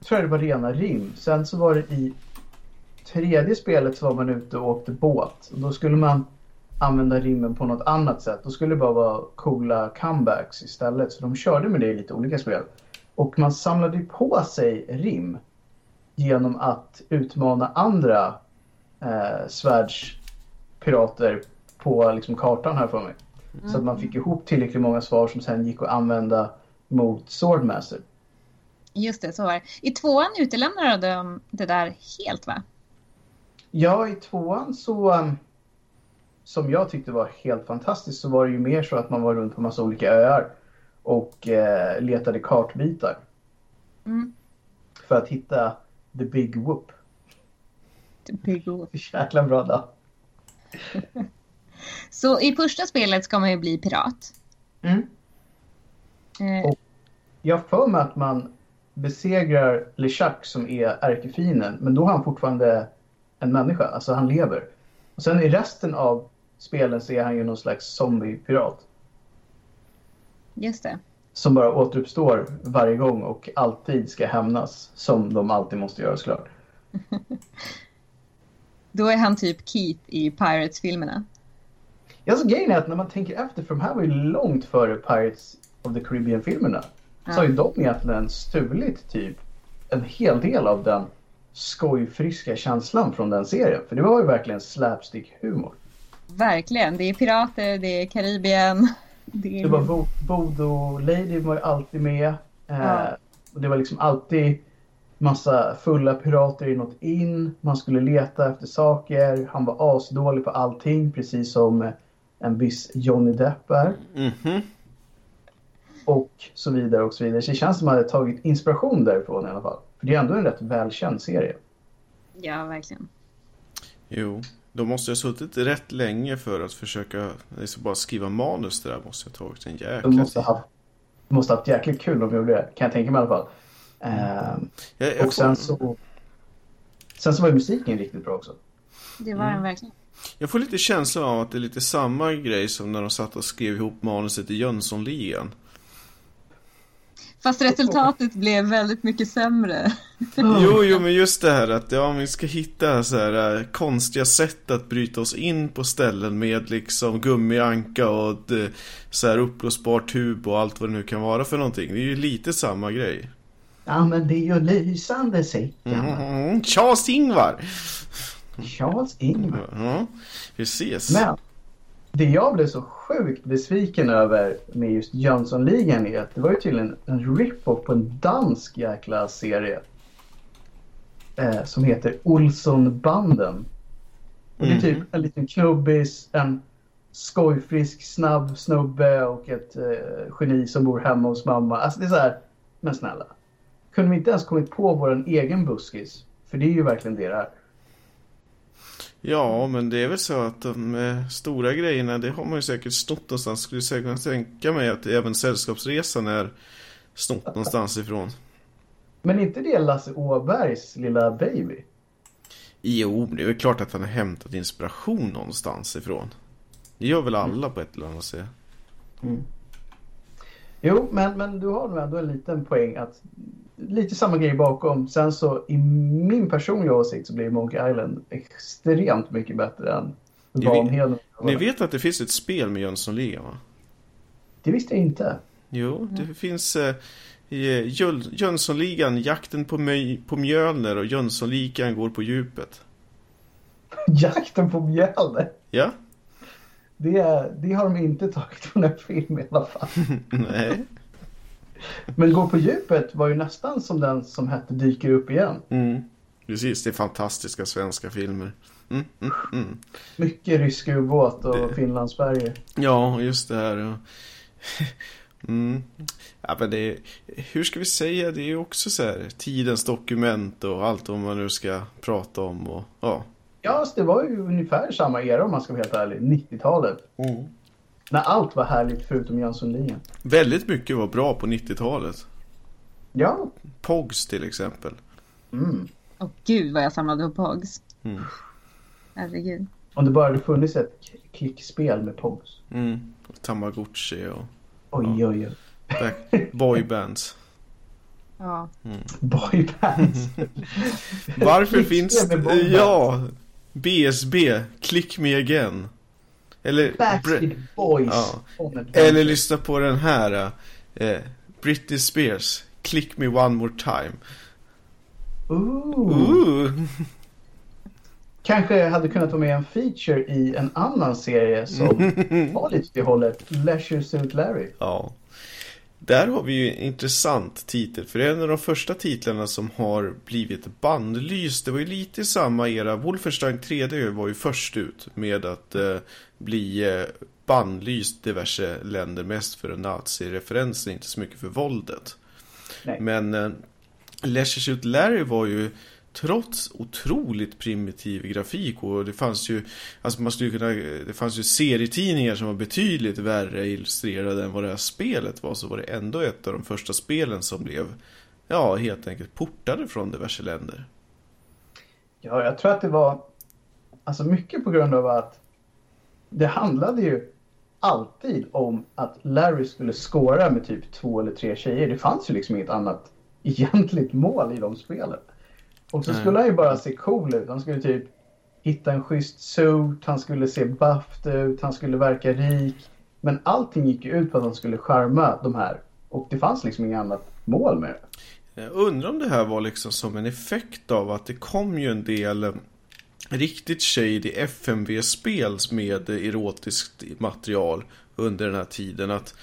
tror jag det var rena rim. Sen så var det i tredje spelet så var man ute och åkte båt. Och då skulle man använda rimmen på något annat sätt. Då skulle det bara vara coola comebacks istället. Så de körde med det i lite olika spel. Och man samlade ju på sig rim genom att utmana andra eh, svärdspirater på liksom, kartan här för mig. Så att man fick ihop tillräckligt många svar som sen gick att använda mot Swordmaster. Just det, så var det. I tvåan utelämnade de det där helt va? Ja, i tvåan så um, som jag tyckte var helt fantastiskt så var det ju mer så att man var runt på massa olika öar och eh, letade kartbitar Mm. för att hitta the big whoop. Big Wolf. Jäkla bra då. Så i första spelet ska man ju bli pirat. Mm. Eh, Jag har för mig att man besegrar LeChuck som är ärkefienden, men då är han fortfarande en människa, alltså han lever. Och sen i resten av spelen så är han ju någon slags zombie-pirat. just det. Som bara återuppstår varje gång och alltid ska hämnas, som de alltid måste göra såklart. Då är han typ Keith i Pirates-filmerna. Alltså grejen är att när man tänker efter, för de här var ju långt före Pirates of the Caribbean-filmerna. Så har ju de egentligen stulit typ en hel del av den skojfriska känslan från den serien. För det var ju verkligen slapstick-humor. Verkligen. Det är pirater, det är Karibien. Det är... Det var Vo- Voodoo Lady var ju alltid med. Eh, Ja. och det var liksom alltid massa fulla pirater i något in. Man skulle leta efter saker. Han var asdålig på allting, precis som eh, en viss Johnny Depp är. Mhm. Och så vidare och så vidare. Så det känns som att man hade tagit inspiration därifrån i alla fall. För det är ändå en rätt välkänd serie. Ja, verkligen. Jo, de måste ha suttit rätt länge för att försöka liksom bara skriva manus det där måste ha tagit en jäkla De måste ha haft, måste ha haft jäkligt kul när de gjorde det, kan jag tänka mig i alla fall. Ehm, Jag, jag, och sen får, så... Sen så var ju musiken riktigt bra också. Det var den verkligen. jag får lite känslan av att det är lite samma grej som när de satt och skrev ihop manuset i Jönssonligan. Fast resultatet blev väldigt mycket sämre. Jo, jo, men just det här att ja, vi ska hitta så här äh, konstiga sätt att bryta oss in på ställen med liksom gummianka och äh, så här uppblåsbar tub och allt vad det nu kan vara för någonting. Det är ju lite samma grej. Ja men det är ju lysande säger Mm, Charles Ingvar! Charles Ingvar. Ja, precis. Men det jag blev så sjukt besviken över med just Jönssonligan är att det var ju tydligen en rip-off på en dansk jäkla serie. Eh, som heter Olssonbanden. Och det är typ Mhm. en liten knubbis, en skojfrisk, snabb snubbe och ett eh, geni som bor hemma hos mamma. Alltså det är så här, men snälla. Kunde vi inte ens kommit på vår egen buskis? För det är ju verkligen det det är. Ja, men det är väl så att de eh, stora grejerna, det har man ju säkert snott någonstans. Skulle säkert kunna tänka mig att även Sällskapsresan är snott någonstans ifrån. Men inte det Lasse Åbergs lilla baby? Jo, det är väl klart att han har hämtat inspiration någonstans ifrån. Det gör väl alla på ett eller annat sätt. Jo, men, men du har nog ändå en liten poäng att lite samma grej bakom. Sen så i min personliga åsikt så blir Monkey Island extremt mycket bättre än Vanheden. Ni vet att det finns ett spel med Jönssonligan va? Det visste jag inte. Jo, det finns eh, eh, Jöl- Jönssonligan, Jakten på, på Mjölner och Jönssonligan går på djupet. Jakten på Mjölner. Ja? Det, det har de inte tagit från en film i alla fall. Nej. Men Gå på djupet var ju nästan som den som hette Dyker upp igen. Mm. Precis, det är fantastiska svenska filmer. Mm, mm, mm. Mycket rysk ubåt och Det- Finlandsfärger. Ja, just det här. ja. Mm. Ja, men det hur ska vi säga, det är ju också så här tidens dokument och allt vad man nu ska prata om och ja. Ja, det var ju ungefär samma era om man ska vara helt ärlig. 90-talet. När allt var härligt förutom Jönssonligan. Väldigt mycket var bra på 90-talet. Ja. Pogs till exempel. Mm. Åh gud vad jag samlade på Pogs. Mm. Herregud. Om det bara hade funnits ett klickspel med Pogs. Mm. Tamagotchi och Oj, oj, oj. back- boybands. Ja. Boybands. Varför finns boybands. Ja, BSB, Click Me Again. Eller, Backstreet Boys. Ja. Eller lyssna på den här. Eh, Britney Spears, Click Me One More Time. Ooh. Ooh. Kanske hade kunnat vara med en feature i en annan serie som var lite det hållet. Leisure Suit Larry. Ja. Där har vi ju en intressant titel, för det är en av de första titlarna som har blivit bandlyst. Det var ju lite i samma era. Wolfenstein 3D var ju först ut med att eh, bli eh, bandlyst diverse länder, mest för en nazireferenser, inte så mycket för våldet. Nej. Men eh, Leisure Suit Larry var ju trots otroligt primitiv grafik och det fanns ju Alltså man skulle kunna Det fanns ju serietidningar som var betydligt värre illustrerade än vad det här spelet var Så var det ändå ett av de första spelen som blev Ja, helt enkelt portade från diverse länder Ja, jag tror att det var Alltså mycket på grund av att Det handlade ju alltid om att Larry skulle skåra med typ två eller tre tjejer. Det fanns ju liksom inget annat egentligt mål i de spelen. Och så skulle han ju bara se cool ut. Han skulle typ hitta en schysst suit, han skulle se buffed ut, han skulle verka rik. Men allting gick ju ut på att han skulle charma de här. Och det fanns liksom inget annat mål med det. Jag undrar om det här var liksom som en effekt av att det kom ju en del eh, riktigt shady FMV-spel med erotiskt material under den här tiden. Att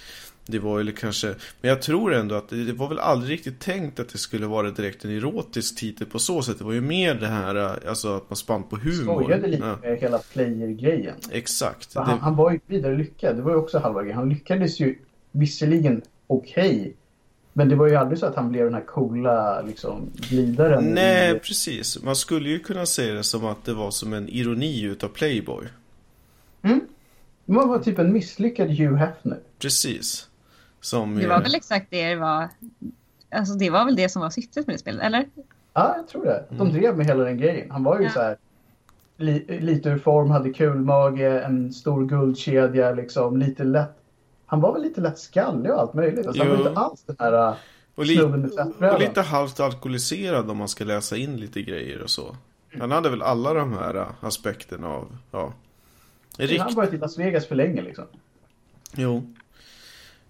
det var ju kanske, men jag tror ändå att det det var väl aldrig riktigt tänkt att det skulle vara direkt en erotisk titel på så sätt. Det var ju mer det här, alltså att man spann på humor. Skojade lite Ja, med hela player-grejen. exakt. För han, Det, han var ju vidare lyckad. Det var ju också halva grejen. Han lyckades ju visserligen okej. men det var ju aldrig så att han blev den här coola liksom, glidaren. nej, i- precis. Man skulle ju kunna säga det som att det var som en ironi utav Playboy. Man var typ en misslyckad Hugh Hefner. Precis. Som Det ju- var väl exakt det det var. Alltså det var väl det som var syftet med det spelet, eller? Ja, jag tror det. De Mm. drev med hela den grejen. Han var ju Ja. så här li, lite ur form, hade kulmage, en stor guldkedja liksom, lite lätt. Han var väl lite lätt skallig och allt möjligt. Alltså, han var inte alls den här... äh, Och, li- och lite halvt alkoholiserad om man ska läsa in lite grejer och så. Han hade väl alla de här äh, aspekterna av, ja. Han Rikt... har varit i Las Vegas för länge liksom. Jo.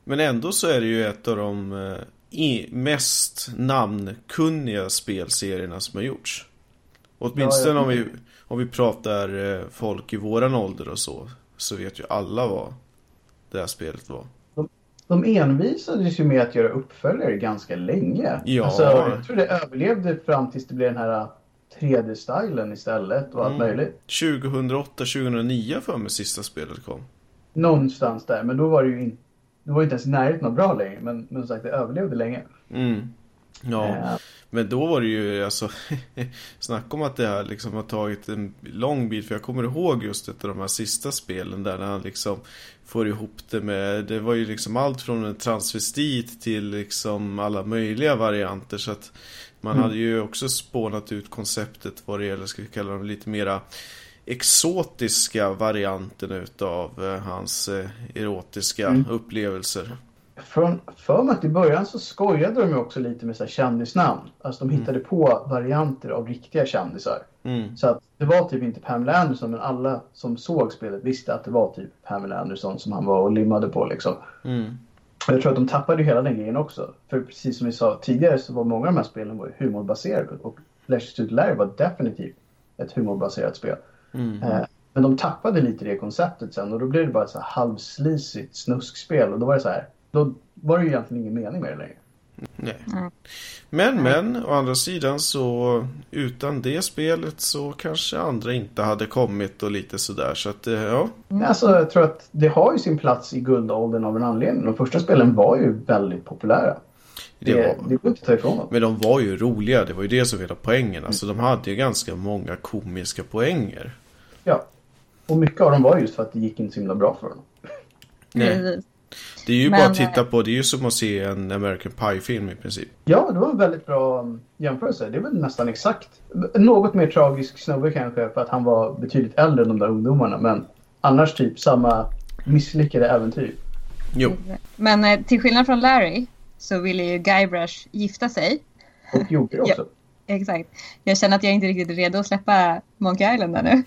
Men ändå så är det ju ett av de eh, mest namnkunniga spelserierna som har gjorts. Åtminstone Ja, om, vi, om vi pratar eh, folk i våran ålder och så. Så vet ju alla vad det här spelet var. De envisades ju med att göra uppföljare ganska länge. Ja. Alltså, jag tror det överlevde fram tills det blev den här 3D-stylen istället och allt Mm. möjligt. 2008-2009 för mig sista spelet kom. Någonstans där, men då var det ju inte det var ju inte ens i närheten av bra längre, men, men som sagt det överlevde länge. Mm. Ja. Eh, Men då var det ju alltså Snacka om att det här liksom har tagit en lång bit För jag kommer ihåg just ett av de här sista spelen Där han liksom Får ihop det med Det var ju liksom allt från en transvestit Till liksom alla möjliga varianter Så att Man Mm. hade ju också spånat ut konceptet Vad det gäller, ska vi kalla dem lite mera Exotiska varianten utav eh, hans eh, erotiska Mm. upplevelser Från, för mig att i början så skojade de ju också lite med så här kändisnamn. Alltså de hittade på varianter av riktiga kändisar. mm. Så att det var typ inte Pamela Anderson men alla som såg spelet visste att det var typ Pamela Anderson som han var och limmade på liksom. Mm. Och jag tror att de tappade hela den grejen också. För precis som vi sa tidigare så var många av de här spelen humorbaserade. Och Leisure Suit Larry var definitivt ett humorbaserat spel. Mm. Eh, men de tappade lite det konceptet sen och då blev det bara ett så här halvslisigt snuskspel. Och då var det så här. Då var det ju egentligen ingen mening med det längre. Nej. Nej. Men, men, å andra sidan så utan det spelet så kanske andra inte hade kommit och lite sådär. Så att, eh, ja. Men Alltså, jag tror att det har ju sin plats i guldåldern av en anledning. De första spelen var ju väldigt populära. Det, Det det, var, går inte att ta ifrån dem. men de var ju roliga, det var ju det som var hela poängen. Alltså de hade ju ganska många komiska poänger. Ja. Och mycket av dem var just för att det gick inte så himla bra för dem. Nej. Det är ju Men, bara att titta på, det är ju som att se en American Pie-film i princip. Ja, det var en väldigt bra um, jämförelse. Det är väl nästan exakt. Något mer tragisk snubbe kanske för att han var betydligt äldre än de där ungdomarna. Men annars typ samma misslyckade äventyr. Jo, Men eh, till skillnad från Larry så ville ju Guybrush gifta sig. Och gjorde det också. Exakt. Jag känner att jag inte är riktigt redo att släppa Monkey Island där nu.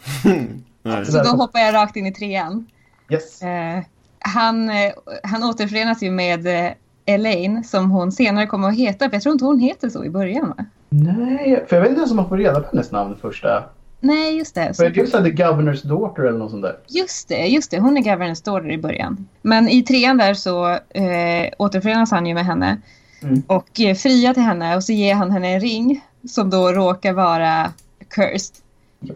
Så då hoppar jag rakt in i trean. Yes. Eh, han, eh, han återförenas ju med eh, Elaine som hon senare kommer att heta. För jag tror inte hon heter så i början va? Nej, för jag vet inte ens om man får reda på hennes namn första. Nej, just det. För Så, det är The Governor's Daughter eller något sånt där. just det, just det. Hon är Governance Daughter i början. Men i trean där så eh, återförenas han ju med henne. Mm. Och eh, friar till henne och så ger han henne en ring som då råkar vara cursed.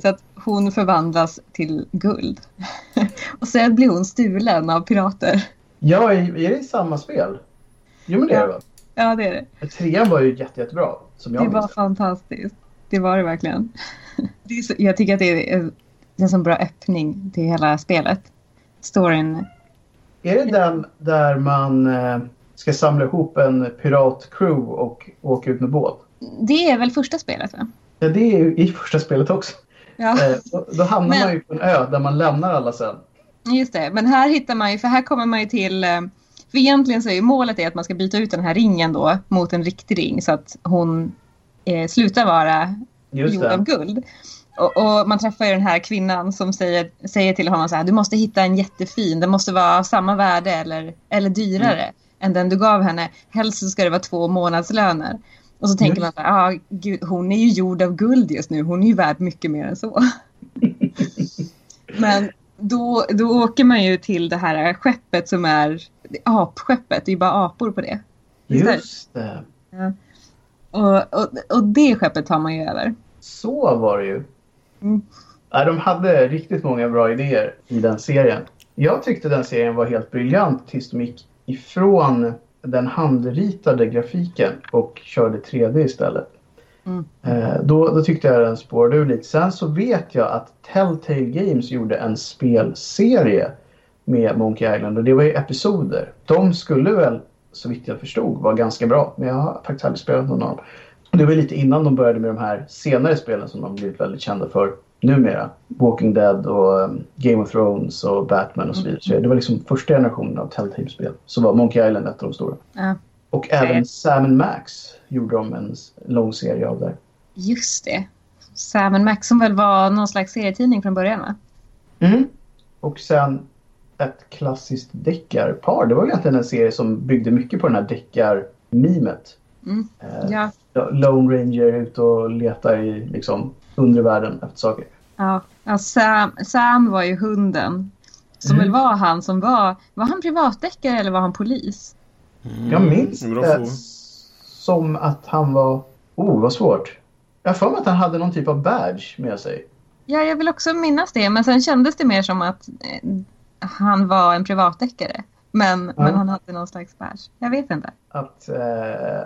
Så att hon förvandlas till guld. och sen blir hon stulen av pirater. Ja, är det samma spel? Jo men det är det va? Ja, det är det. Trean var ju jätte, jättebra. Som jag Det var minns det. fantastiskt. Det var det verkligen. Det så, jag tycker att det är en sån bra öppning till hela spelet. Storyn. Är det den där man eh, ska samla ihop en piratcrew och åka ut med båt? Det är väl första spelet va? Ja, det är ju i första spelet också. Ja. Eh, då, då hamnar Men- man ju på en ö där man lämnar alla sen. Just det, men här hittar man ju, för här kommer man ju till, eh, för egentligen så är ju målet är att man ska byta ut den här ringen då mot en riktig ring så att hon eh, slutar vara Just gjord av guld. Och, och man träffar ju den här kvinnan som säger, säger till honom så här, du måste hitta en jättefin, den måste vara av samma värde eller, eller dyrare Mm. än den du gav henne. Helst så ska det vara två månadslöner. Och så tänker Just man så här, ah, gud, hon är ju gjord av guld just nu, hon är ju värd mycket mer än så. Men då, då åker man ju till det här skeppet som är apskeppet, det är ju bara apor på det. Just det. Och, och, och det skeppet tar man ju över. Så var det ju. Mm. Ja, de hade riktigt många bra idéer i den serien. Jag tyckte den serien var helt briljant tills de gick ifrån den handritade grafiken och körde 3D istället. Mm. Eh, då, då tyckte jag den spårade ur lite. Sen så vet jag att Telltale Games gjorde en spelserie med Monkey Island och det var ju episoder. De skulle väl, så vitt jag förstod, vara ganska bra. Men jag har faktiskt aldrig spelat någon av dem. Det var lite innan de började med de här senare spelen som de blivit väldigt kända för numera. Walking Dead och um, Game of Thrones och Batman och så vidare. Så det var liksom första generationen av Telltale-spel. Så var Monkey Island ett av de stora. Ja. Och även Sam Max gjorde de en lång serie av där. Just det. Sam Max som väl var någon slags serietidning från början va? Mm. Och sen ett klassiskt deckarpar. Det var egentligen en serie som byggde mycket på den här deckar-mimet. Mm. Eh, Ja. Lone Ranger ute och letar i liksom undervärlden efter saker. ja. ja Sam, Sam var ju hunden. Som Mm. väl var han som var... Var han privatdeckare eller var han polis? Mm, Jag minns bra det som att han var... Oh, vad svårt. Jag har för mig att han hade någon typ av badge med sig. Ja, jag vill också minnas det. Men sen kändes det mer som att eh, han var en privatdeckare. Men, men han hade någon slags badge. Jag vet inte. Att eh,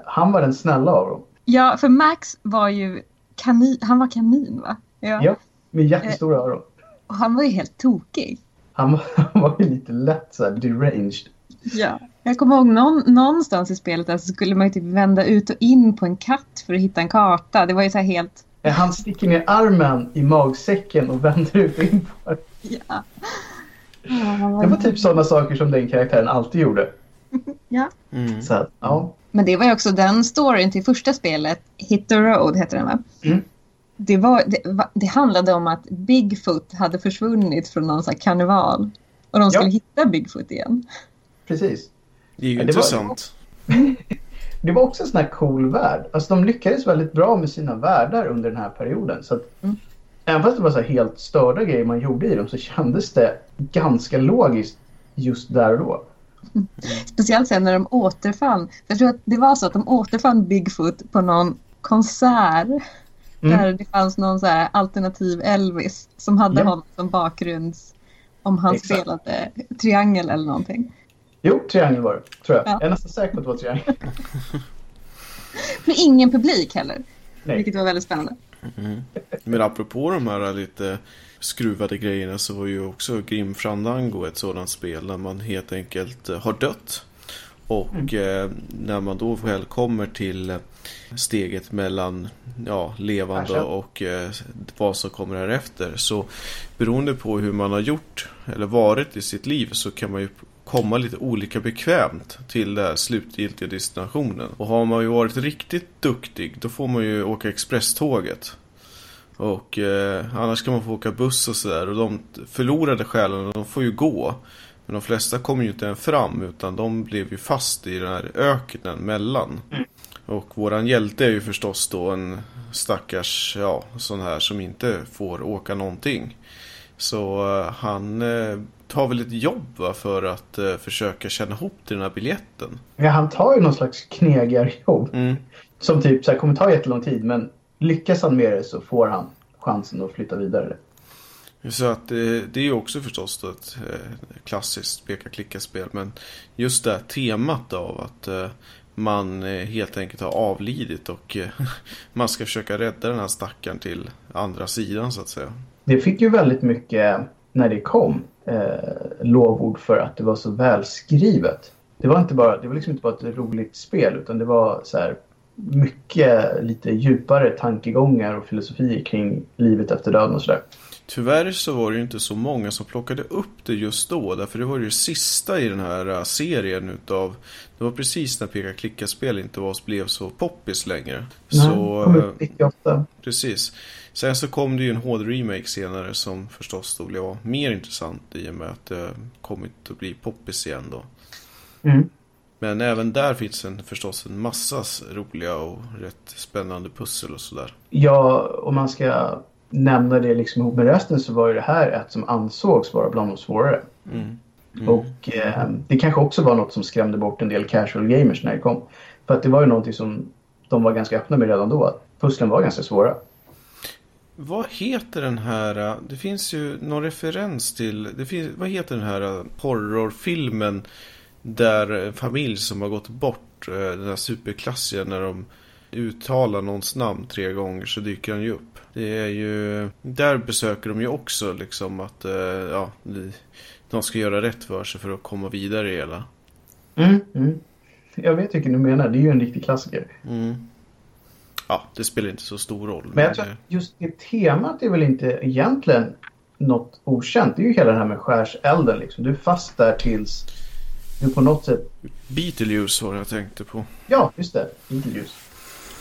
han var den snälla av dem. Ja, för Max var ju kanin. Han var kanin va? Ja. Ja, med jättestora öron. Och han var ju helt tokig. Han var, han var ju lite lätt så här deranged. Ja. Jag kommer ihåg någon, någonstans i spelet där så skulle man ju typ vända ut och in på en katt för att hitta en karta. Det var ju så här helt... Eh, Han sticker ner armen i magsäcken och vänder ut och in på den. Ja. Det var typ sådana saker som den karaktären alltid gjorde. ja. Mm. Så ja. Men det var ju också den storyn till första spelet, Hit the Road heter den va? Mm. Det, var, det, va- det handlade om att Bigfoot hade försvunnit från någon sån här karneval. Och de skulle Ja. hitta Bigfoot igen. Precis. Det är ju Ja, det var- intressant. Det var också en sån här cool värld. Alltså de lyckades väldigt bra med sina världar under den här perioden. Så att, Mm. Även fast det var så helt störda grejer man gjorde i dem så kändes det ganska logiskt just där och då. Speciellt sen när de återfann. Jag tror att det var så att de återfann Bigfoot på någon konsert. Mm. Där det fanns någon så här alternativ Elvis som hade Ja. honom som bakgrunds... Om han Exakt. spelade triangel eller någonting. Jo, triangel var det, tror jag. Ja. Jag är nästan säker på att det var triangel. Men ingen publik heller. Nej. Vilket var väldigt spännande. Men apropå de här lite skruvade grejerna så var ju också Grim Fandango ett sådant spel där man helt enkelt eh, har dött. Och eh, när man då väl kommer till eh, steget mellan ja, levande och eh, vad som kommer härefter. Så beroende på hur man har gjort eller varit i sitt liv så kan man ju komma lite olika bekvämt till den slutgiltiga destinationen. Och har man ju varit riktigt duktig då får man ju åka expresståget. Och eh, annars kan man få åka buss och sådär. Och de förlorade själarna, de får ju gå. Men de flesta kommer ju inte än fram utan de blev ju fast i den här öknen mellan. Och våran hjälte är ju förstås då en stackars, ja, sån här som inte får åka någonting. Så eh, han eh, tar väl ett jobb va, för att eh, försöka tjäna ihop till den här biljetten. Ja, han tar ju någon slags knegarjobb. Mm. Som typ så här, kommer ta jättelång tid men lyckas han med det så får han chansen att flytta vidare. Så att eh, det är ju också förstås ett eh, klassiskt peka-klicka-spel. Men just det här temat av att man helt enkelt har avlidit och man ska försöka rädda den här stackaren till andra sidan så att säga. Det fick ju väldigt mycket, när det kom, eh, lovord för att det var så välskrivet. Det var, inte bara, det var liksom inte bara ett roligt spel utan det var så här mycket lite djupare tankegångar och filosofier kring livet efter döden och sådär. Tyvärr så var det ju inte så många som plockade upp det just då. Därför det var ju det sista i den här äh, serien utav... Det var precis när peka klicka-spel inte var, blev så poppis längre. Nej, så, kom äh, upp 98. precis. Sen så kom det ju en HD-remake senare som förstås då blev mer intressant i och med att det kommit att bli poppis igen då. Mm. Men även där finns en, förstås en massa roliga och rätt spännande pussel och sådär. Ja, om man ska nämna det liksom ihop med resten så var ju det här ett som ansågs vara bland de svårare. Mm. Mm. Och eh, det kanske också var något som skrämde bort en del casual gamers när det kom. För att det var ju någonting som de var ganska öppna med redan då. Att pusslen var ganska svåra. Vad heter den här, äh, det finns ju någon referens till, det finns, vad heter den här äh, horrorfilmen där en familj som har gått bort, äh, den här superklassiga när de uttalar någons namn tre gånger så dyker han ju upp. Det är ju, där besöker de ju också liksom att, ja, de ska göra rätt för sig för att komma vidare i hela. Mm, mm. Jag vet vilken du menar, det är ju en riktig klassiker. Mm. Ja, det spelar inte så stor roll. Men jag tror att just det temat är väl inte egentligen något okänt. Det är ju hela det här med skärselden liksom. Du är fast där tills du på något sätt... Beetlejuice var det jag tänkte på. Ja, just det. Beetlejuice.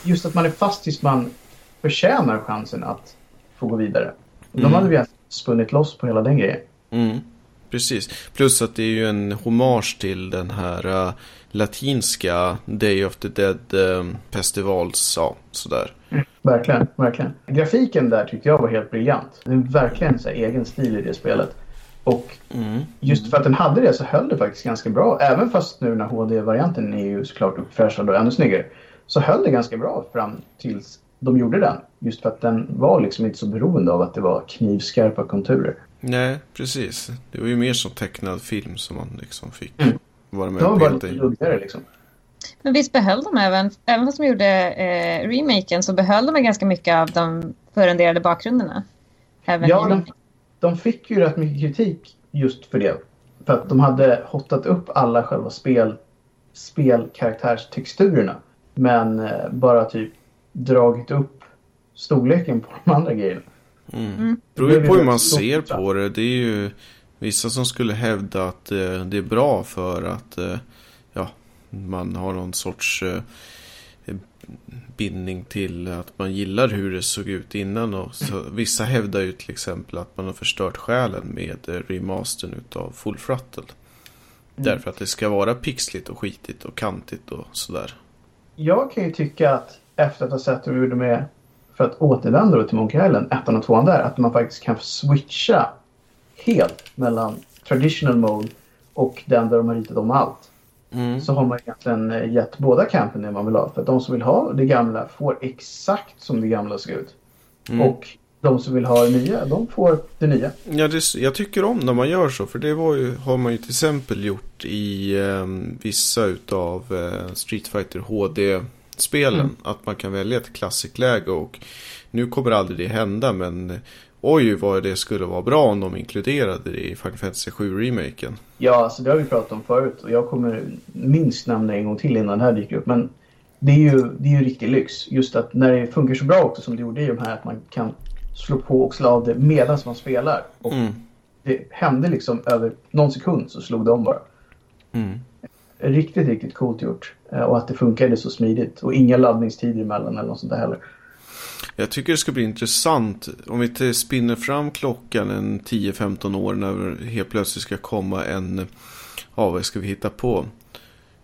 Just att man är fast tills man förtjänar chansen att få gå vidare. Mm. De hade vi spunnit loss på hela den grejen. Mm, precis. Plus att det är ju en hommage till den här äh, latinska Day of the Dead äh, festivals, ja, sådär. Verkligen, verkligen. Grafiken där tyckte jag var helt briljant. Det är verkligen så egen stil i det spelet. Och Mm. just för att den hade det så höll det faktiskt ganska bra. Även fast nu när HD-varianten är ju såklart uppfräschad och ännu snyggare. Så höll det ganska bra fram tills de gjorde den. Just för att den var liksom inte så beroende av att det var knivskarpa konturer. Nej, precis. Det var ju mer som tecknad film som man liksom fick Mm. vara med och peta i. luddigare liksom. Men visst behöll de även, även fast de gjorde eh, remaken så behöll de ganska mycket av de förrenderade bakgrunderna. Även Ja, de, de fick ju rätt mycket kritik just för det. För att de hade hottat upp alla själva spel, spelkaraktärstexturerna. Men eh, bara typ dragit upp storleken på de andra grejerna. Mm. Mm. Det beror ju Det på hur man ser på det. Det är ju vissa som skulle hävda att eh, det är bra för att eh, ja, man har någon sorts eh, bindning till att man gillar hur det såg ut innan. Och så, vissa hävdar ju till exempel att man har förstört själen med remastern utav Full Throttle. Därför att det ska vara pixligt och skitigt och kantigt och sådär. Jag kan ju tycka att efter att ha sett hur de gjorde med för att återvända då till Monkey Island, ettan och tvåan där, att man faktiskt kan switcha helt mellan traditional mode och den där de har ritat om allt. Mm. Så har man egentligen eh, gett båda campen det man vill ha. För att de som vill ha det gamla får exakt som det gamla ser ut. Mm. Och de som vill ha det nya, de får det nya. Ja, det, jag tycker om när man gör så. För det var ju, har man ju till exempel gjort i eh, vissa utav eh, Street Fighter HD-spelen. Mm. Att man kan välja ett klassikläge och nu kommer aldrig det hända. Men oj vad det skulle vara bra om de inkluderade det i Final Fantasy 7-remaken. Ja, alltså det har vi pratat om förut och jag kommer minst nämna en gång till innan den här dyker upp. Men det är ju, det är ju riktig lyx. Just att när det funkar så bra också som det gjorde i de här att man kan slå på och slå av det medan man spelar. Och Mm. det hände liksom över någon sekund så slog det om bara. Mm. Riktigt, riktigt coolt gjort. Eh, Och att det funkade så smidigt. Och inga laddningstider emellan eller något sånt där heller. Jag tycker det ska bli intressant om vi spinner fram klockan en 10-15 år när det helt plötsligt ska komma en, ja vad ska vi hitta på?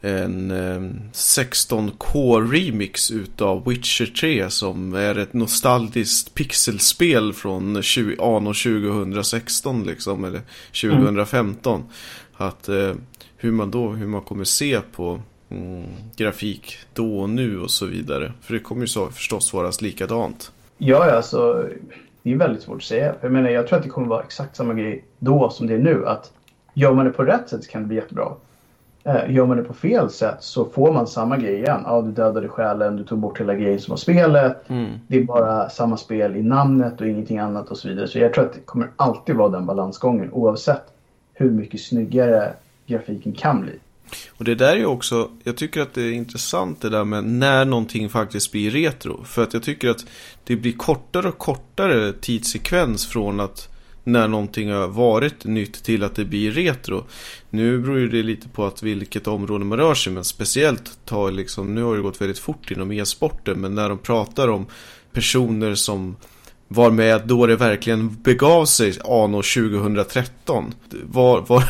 En eh, 16K remix utav Witcher 3 som är ett nostalgiskt pixelspel från 20, anno 2016 liksom, eller 2015. Att eh, hur man då, hur man kommer se på mm, grafik då och nu och så vidare. För det kommer ju så, förstås vara likadant. Ja, alltså det är väldigt svårt att säga. Jag menar, jag tror att det kommer vara exakt samma grej då som det är nu. Att gör man det på rätt sätt så kan det bli jättebra. Eh, gör man det på fel sätt så får man samma grej igen. Ja, du dödade själen, du tog bort hela grejen som var spelet. Mm. Det är bara samma spel i namnet och ingenting annat och så vidare. Så jag tror att det kommer alltid vara den balansgången oavsett hur mycket snyggare grafiken kan bli. Och det där är ju också, jag tycker att det är intressant det där med när någonting faktiskt blir retro. För att jag tycker att det blir kortare och kortare tidssekvens från att när någonting har varit nytt till att det blir retro. Nu beror ju det lite på att vilket område man rör sig men speciellt tar liksom, nu har det gått väldigt fort inom e-sporten men när de pratar om personer som var med då det verkligen begav sig anno 2013. Var, var,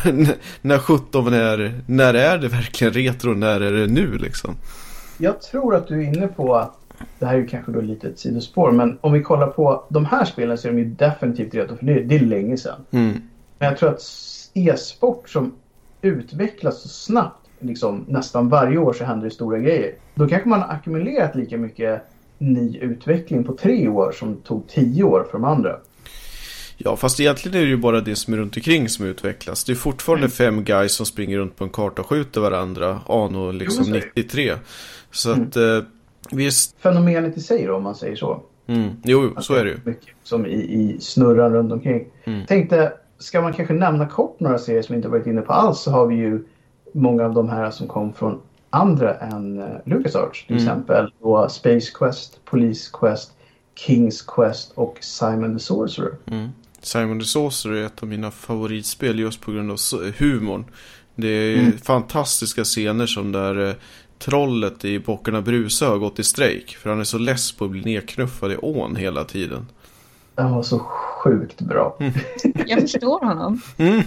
när 17 är, när är det verkligen retro, när är det nu liksom? Jag tror att du är inne på att det här är ju kanske då lite ett sidospår men om vi kollar på de här spelen så är de ju definitivt retro för det, det är länge sedan. Mm. Men jag tror att e-sport som utvecklas så snabbt, liksom nästan varje år så händer det stora grejer. Då kanske man har ackumulerat lika mycket ny utveckling på tre år som tog tio år för de andra. Ja, fast egentligen är det ju bara det som är runt omkring som utvecklas. Det är fortfarande Mm. fem guys som springer runt på en karta och skjuter varandra anno liksom så är det. 93. Så Mm. att eh, visst, Fenomenet i sig då om man säger så. mm, jo, så är det ju. Mycket som i, i snurran runt omkring. Mm. Tänkte, ska man kanske nämna kort några serier som vi inte varit inne på alls så har vi ju många av de här som kom från andra än uh, LucasArts. Till Mm. exempel då Space Quest, Police Quest, Kings Quest och Simon the Sorcerer. Mm. Simon the Sorcerer är ett av mina favoritspel just på grund av humorn. Det är Mm. fantastiska scener som där eh, trollet i Bockarna Brusa har gått i strejk. För han är så less på att bli nedknuffad i ån hela tiden. Den var så sjukt bra. Jag förstår honom. Mm.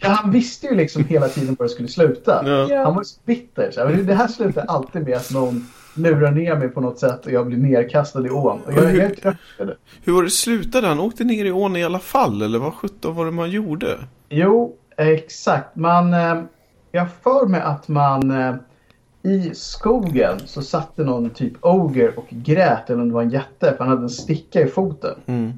Ja, han visste ju liksom hela tiden var det skulle sluta. Ja. Han var så bitter. Så här, "Men det här slutar alltid med att någon lurar ner mig på något sätt och jag blir nerkastad i ån. Och jag, är på det. Hur var det slutade? Han åkte ner i ån i alla fall, eller vad sjutton var det man gjorde? Jo, exakt. Man, eh, jag för mig att man eh, i skogen så satte någon typ Ogre och grät eller om det var en jätte för han hade en sticka i foten. Mm.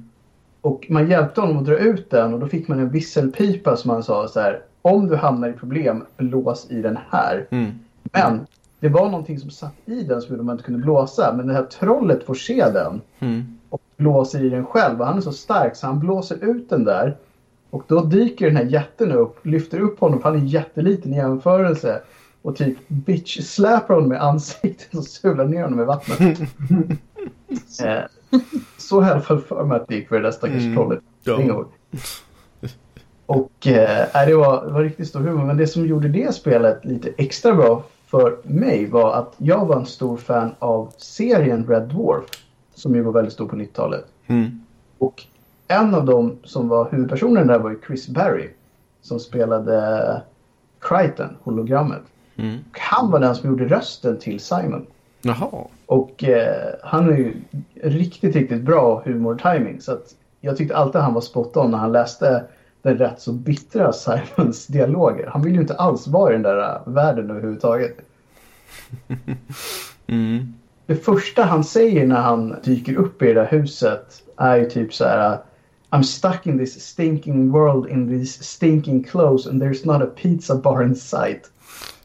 Och man hjälpte honom att dra ut den och då fick man en visselpipa som han sa så här. Om du hamnar i problem, blås i den här. Mm. Men det var någonting som satt i den som gjorde att man inte kunde blåsa. Men det här trollet får se den Mm. och blåser i den själv. Och han är så stark så han blåser ut den där. Och då dyker den här jätten upp, lyfter upp honom för han är jätteliten i jämförelse. Och typ bitch släpar honom i ansiktet och sular ner honom i vattnet. eh, så alla fall för mig att det gick för det där stackars Mm. trollet. Ja. Och eh, det, var, var riktigt stor humor. Men det som gjorde det spelet lite extra bra för mig var att jag var en stor fan av serien Red Dwarf. Som ju var väldigt stor på 90-talet. Mm. Och en av dem som var huvudpersonen där var ju Chris Berry. Som spelade Crichton, hologrammet. Mm. Han var den som gjorde rösten till Simon. Jaha. Och eh, han är ju riktigt, riktigt bra humor-timing. Så att jag tyckte alltid han var spot on när han läste den rätt så bittra Simons dialoger. Han vill ju inte alls vara i den där äh, världen överhuvudtaget. Mm. Det första han säger när han dyker upp i det där huset är ju typ så här. äh, I'm stuck in this stinking world in these stinking clothes and there's not a pizza bar in sight.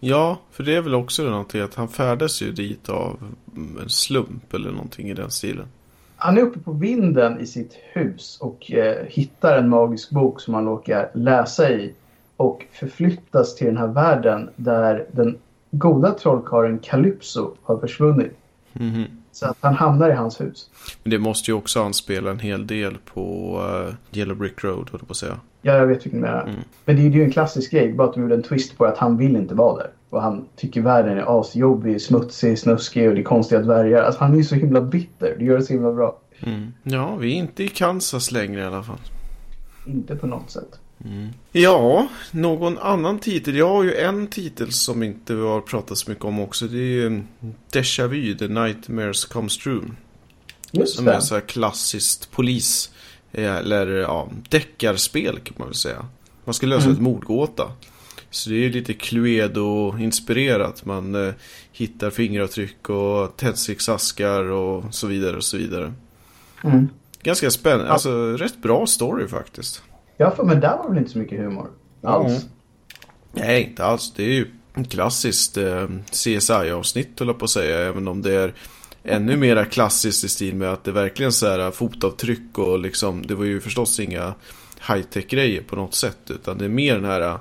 Ja, för det är väl också någonting att han färdas ju dit av mm, en slump eller någonting i den stilen. Han är uppe på vinden i sitt hus och eh, hittar en magisk bok som han råkar läsa i. Och förflyttas till den här världen där den goda trollkarlen Calypso har försvunnit. Mhm. Så att han hamnar i hans hus. Men det måste ju också anspela en hel del på uh, Yellow Brick Road, höll på att säga. Ja, jag vet vilken det är. Mm. Men det är ju en klassisk grej. Bara att de gjorde en twist på att han vill inte vara där. Och han tycker världen är asjobbig, smutsig, snuskig och det är konstiga dvärgar. Alltså han är ju så himla bitter. Det gör det så himla bra. Mm. Ja, vi är inte i Kansas längre i alla fall. Inte på något sätt. Ja, någon annan titel. Jag har ju en titel som inte vi har pratat så mycket om också. Det är ju Déjà Vu, The Nightmares Comes True. Just Som är det. så här klassiskt polis. eh, Eller ja, deckarspel kan man väl säga. Man ska lösa Mm. ett mordgåta. Så det är lite Cluedo-inspirerat. Man eh, hittar fingeravtryck och tändsticksaskar och så vidare och så vidare. Mm. Ganska spännande. Alltså rätt bra story faktiskt. Ja, för, men där var väl inte så mycket humor alls. Mm. Nej, inte alls. Det är ju klassiskt eh, CSI-avsnitt höll jag på att säga. Även om det är ännu mera klassiskt i stil med att det verkligen så här eh, fotavtryck och liksom. Det var ju förstås inga high-tech grejer på något sätt. Utan det är mer den här eh,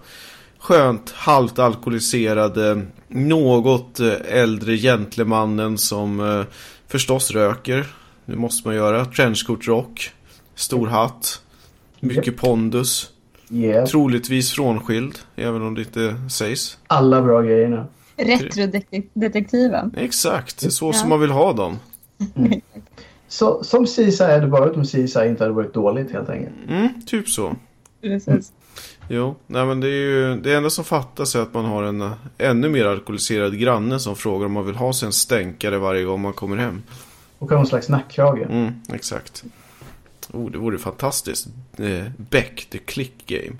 skönt halvt alkoholiserade, något eh, äldre gentlemannen som eh, förstås röker. Det måste man göra. Trenchcoat-rock, stor hatt, mycket pondus. Yeah. Troligtvis frånskild, även om det inte sägs. Alla bra grejerna. Retrodetektiven. Exakt, så som man vill ha dem. Mm. Så, som CSI hade varit om CSI inte hade varit dåligt helt enkelt. Mm, typ så. Precis. Jo, nej men det är ju det enda som fattas är att man har en ännu mer alkoholiserad granne som frågar om man vill ha sig en stänkare varje gång man kommer hem. Och någon slags nackkrage. Mm, exakt. Oh, det vore fantastiskt. Eh, Beck, the click game.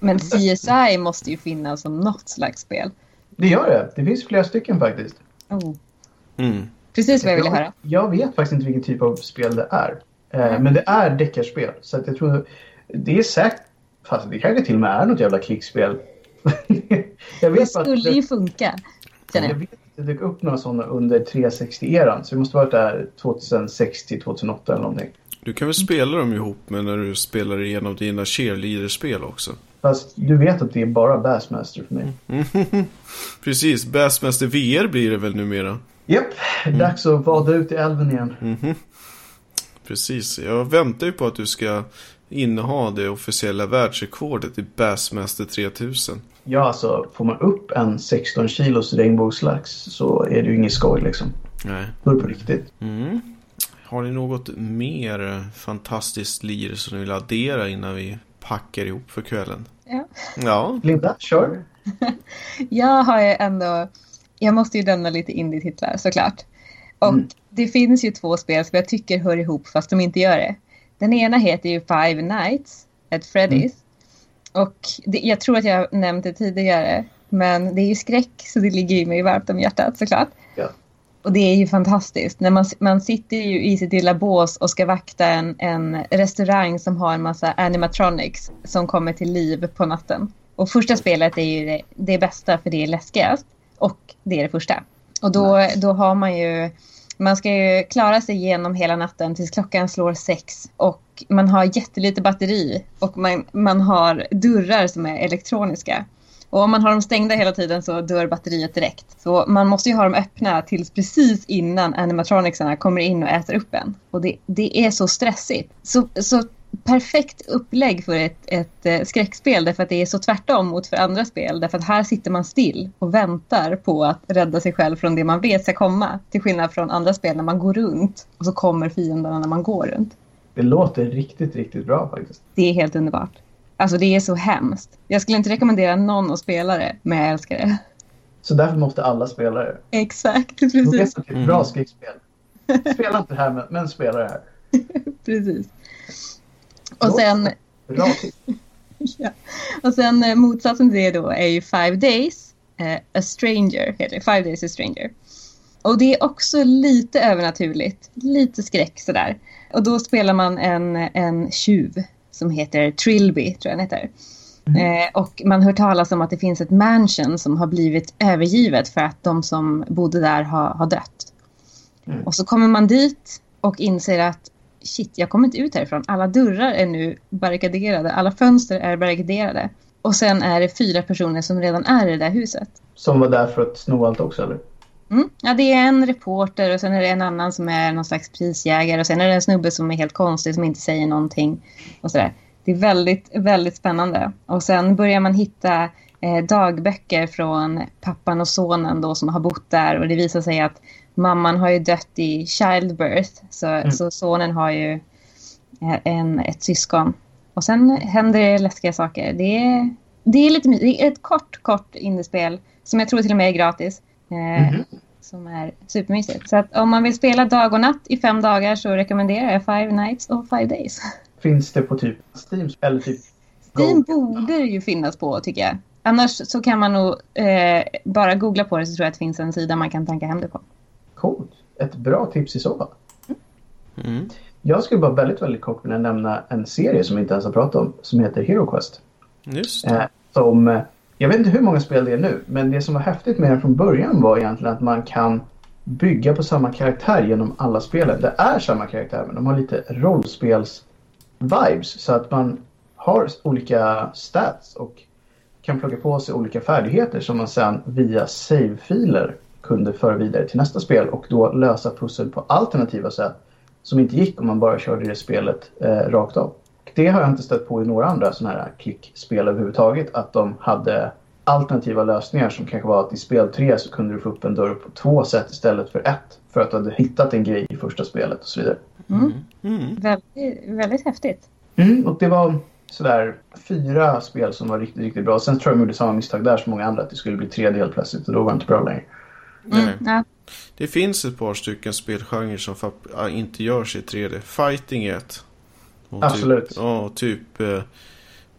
Men CSI måste ju finnas som något slags spel. Det gör det. Det finns flera stycken faktiskt. Oh. Mm. Precis vad jag ville höra. Jag vet faktiskt inte vilken typ av spel det är. Eh, men det är deckarspel. Så att jag tror det är säkert Fast det kanske till och med är något jävla klickspel. jag vet det skulle ju funka. Jag. jag vet att det dök upp några sådana under 360-eran. Så det måste varit där 2006 till 2008 eller någonting. Du kan väl spela dem ihop med när du spelar igenom dina cheerleader-spel också? Fast du vet att det är bara Bassmaster för mig. Precis, Bassmaster VR blir det väl numera? Japp, mm. dags att vada ut i älven igen. Mm -hmm. Precis, jag väntar ju på att du ska inneha det officiella världsrekordet i Bassmaster 3000. Ja, alltså får man upp en 16 kilos regnbågslax så är det ju inget skoj liksom. Nej. Då är det på riktigt. Mm. Har ni något mer fantastiskt lir som ni vill addera innan vi packar ihop för kvällen? Ja. Ja. Linda, kör. jag har ju ändå... Jag måste ju nämna lite indie-titlar såklart. Och mm. det finns ju två spel som jag tycker hör ihop fast de inte gör det. Den ena heter ju Five Nights at Freddy's. Mm. Och det, jag tror att jag nämnt det tidigare. Men det är ju skräck så det ligger ju mig varmt om hjärtat såklart. Ja. Och det är ju fantastiskt. När man, man sitter ju i sitt lilla bås och ska vakta en, en restaurang som har en massa animatronics som kommer till liv på natten. Och första spelet är ju det, det bästa för det är läskigast. Och det är det första. Och då, då har man ju man ska ju klara sig igenom hela natten tills klockan slår sex. Och man har jättelite batteri och man, man har dörrar som är elektroniska. Och om man har dem stängda hela tiden så dör batteriet direkt. Så man måste ju ha dem öppna tills precis innan animatronicsarna kommer in och äter upp en. Och det, det är så stressigt. Så, så perfekt upplägg för ett, ett eh, skräckspel därför att det är så tvärtom mot för andra spel. Därför att här sitter man still och väntar på att rädda sig själv från det man vet ska komma. Till skillnad från andra spel när man går runt och så kommer fienderna när man går runt. Det låter riktigt, riktigt bra faktiskt. Det är helt underbart. Alltså det är så hemskt. Jag skulle inte rekommendera någon att spela det, men jag älskar det. Så därför måste alla spela det? Exakt, precis. Det är ett bra skräckspel. Spela inte det här, men, men spela det här. precis. Och sen... ja. Och sen eh, motsatsen till det då är ju Five Days, uh, A Stranger heter det. Five Days A Stranger. Och det är också lite övernaturligt, lite skräck sådär. Och då spelar man en, en tjuv som heter Trilby, tror jag den heter. Mm. Eh, och man hör talas om att det finns ett mansion som har blivit övergivet för att de som bodde där har, har dött. Mm. Och så kommer man dit och inser att shit, jag kommer inte ut härifrån. Alla dörrar är nu barrikaderade, alla fönster är barrikaderade. Och sen är det fyra personer som redan är i det där huset. Som var där för att sno allt också, eller? Mm. Ja, det är en reporter och sen är det en annan som är någon slags prisjägare och sen är det en snubbe som är helt konstig som inte säger någonting och sådär. Det är väldigt, väldigt spännande. Och sen börjar man hitta eh, dagböcker från pappan och sonen då som har bott där och det visar sig att mamman har ju dött i childbirth så, mm. så sonen har ju en, ett syskon. Och sen händer det läskiga saker. Det är, det är, lite, det är ett kort, kort indiespel som jag tror till och med är gratis. Eh, mm. Som är supermysigt. Så att om man vill spela dag och natt i fem dagar så rekommenderar jag Five Nights och Five Days. Finns det på typ Steam eller typ Steam borde ju finnas på tycker jag. Annars så kan man nog eh, bara googla på det så tror jag att det finns en sida man kan tanka hem det på. Coolt. Ett bra tips i så fall. Mm. Jag skulle bara väldigt, väldigt kort vilja nämna en serie som vi inte ens har pratat om som heter Hero Quest. Just eh, som eh, jag vet inte hur många spel det är nu, men det som var häftigt med den från början var egentligen att man kan bygga på samma karaktär genom alla spelen. Det är samma karaktär, men de har lite rollspels-vibes. Så att man har olika stats och kan plocka på sig olika färdigheter som man sen via save-filer kunde föra vidare till nästa spel och då lösa pussel på alternativa sätt som inte gick om man bara körde det spelet eh, rakt av. Det har jag inte stött på i några andra sådana här klickspel överhuvudtaget. Att de hade alternativa lösningar som kanske var att i spel 3 så kunde du få upp en dörr på två sätt istället för ett. För att du hade hittat en grej i första spelet och så vidare. Mm. Mm. Väldigt, väldigt häftigt. Mm, och det var sådär fyra spel som var riktigt, riktigt bra. Sen tror jag de gjorde samma misstag där som många andra. Att det skulle bli tre del plötsligt och då var det inte bra längre. Mm, ja. Det finns ett par stycken spelgenrer som inte gör sig i 3D. Fighting är ett. Och Absolut. Typ, ja, typ eh,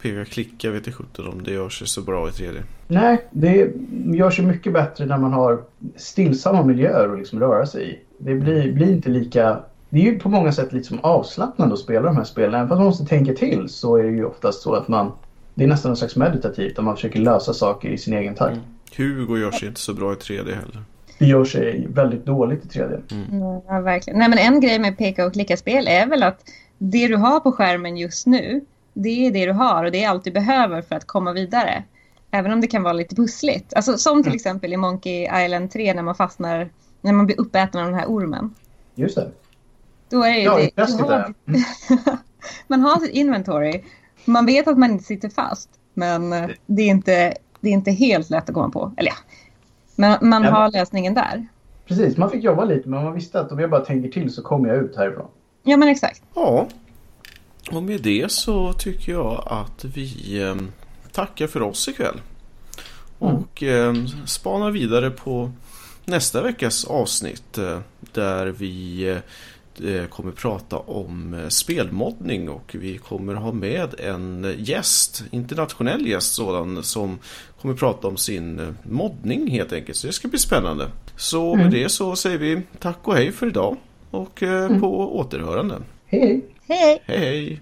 peka klicka vet jag inte om det gör sig så bra i 3D. Nej, det gör sig mycket bättre när man har stillsamma miljöer att liksom röra sig i. Det blir, blir inte lika... Det är ju på många sätt lite som avslappnande att spela de här spelen. Även fast man måste tänka till så är det ju oftast så att man... Det är nästan en slags meditativt där man försöker lösa saker i sin egen takt. Mm. Hugo gör sig inte så bra i 3D heller. Det gör sig väldigt dåligt i 3D. Mm. Ja, verkligen. Nej, men en grej med peka och klicka-spel är väl att det du har på skärmen just nu, det är det du har och det är allt du behöver för att komma vidare. Även om det kan vara lite pussligt. Alltså, som till mm. exempel i Monkey Island 3 när man fastnar, när man blir uppäten av den här ormen. Just det. Då är det ja, det. Har, man har sitt inventory. Man vet att man inte sitter fast. Men det är inte, det är inte helt lätt att komma på. Eller ja, men man ja, har lösningen där. Precis, man fick jobba lite men man visste att om jag bara tänker till så kommer jag ut härifrån. Ja men exakt. Ja. Och med det så tycker jag att vi eh, tackar för oss ikväll. Mm. Och eh, spanar vidare på nästa veckas avsnitt eh, där vi eh, kommer prata om spelmoddning och vi kommer ha med en gäst, internationell gäst sådan, som kommer prata om sin moddning helt enkelt. Så det ska bli spännande. Så med mm. det så säger vi tack och hej för idag och mm. på återhörande. Hej hej! Hej hej!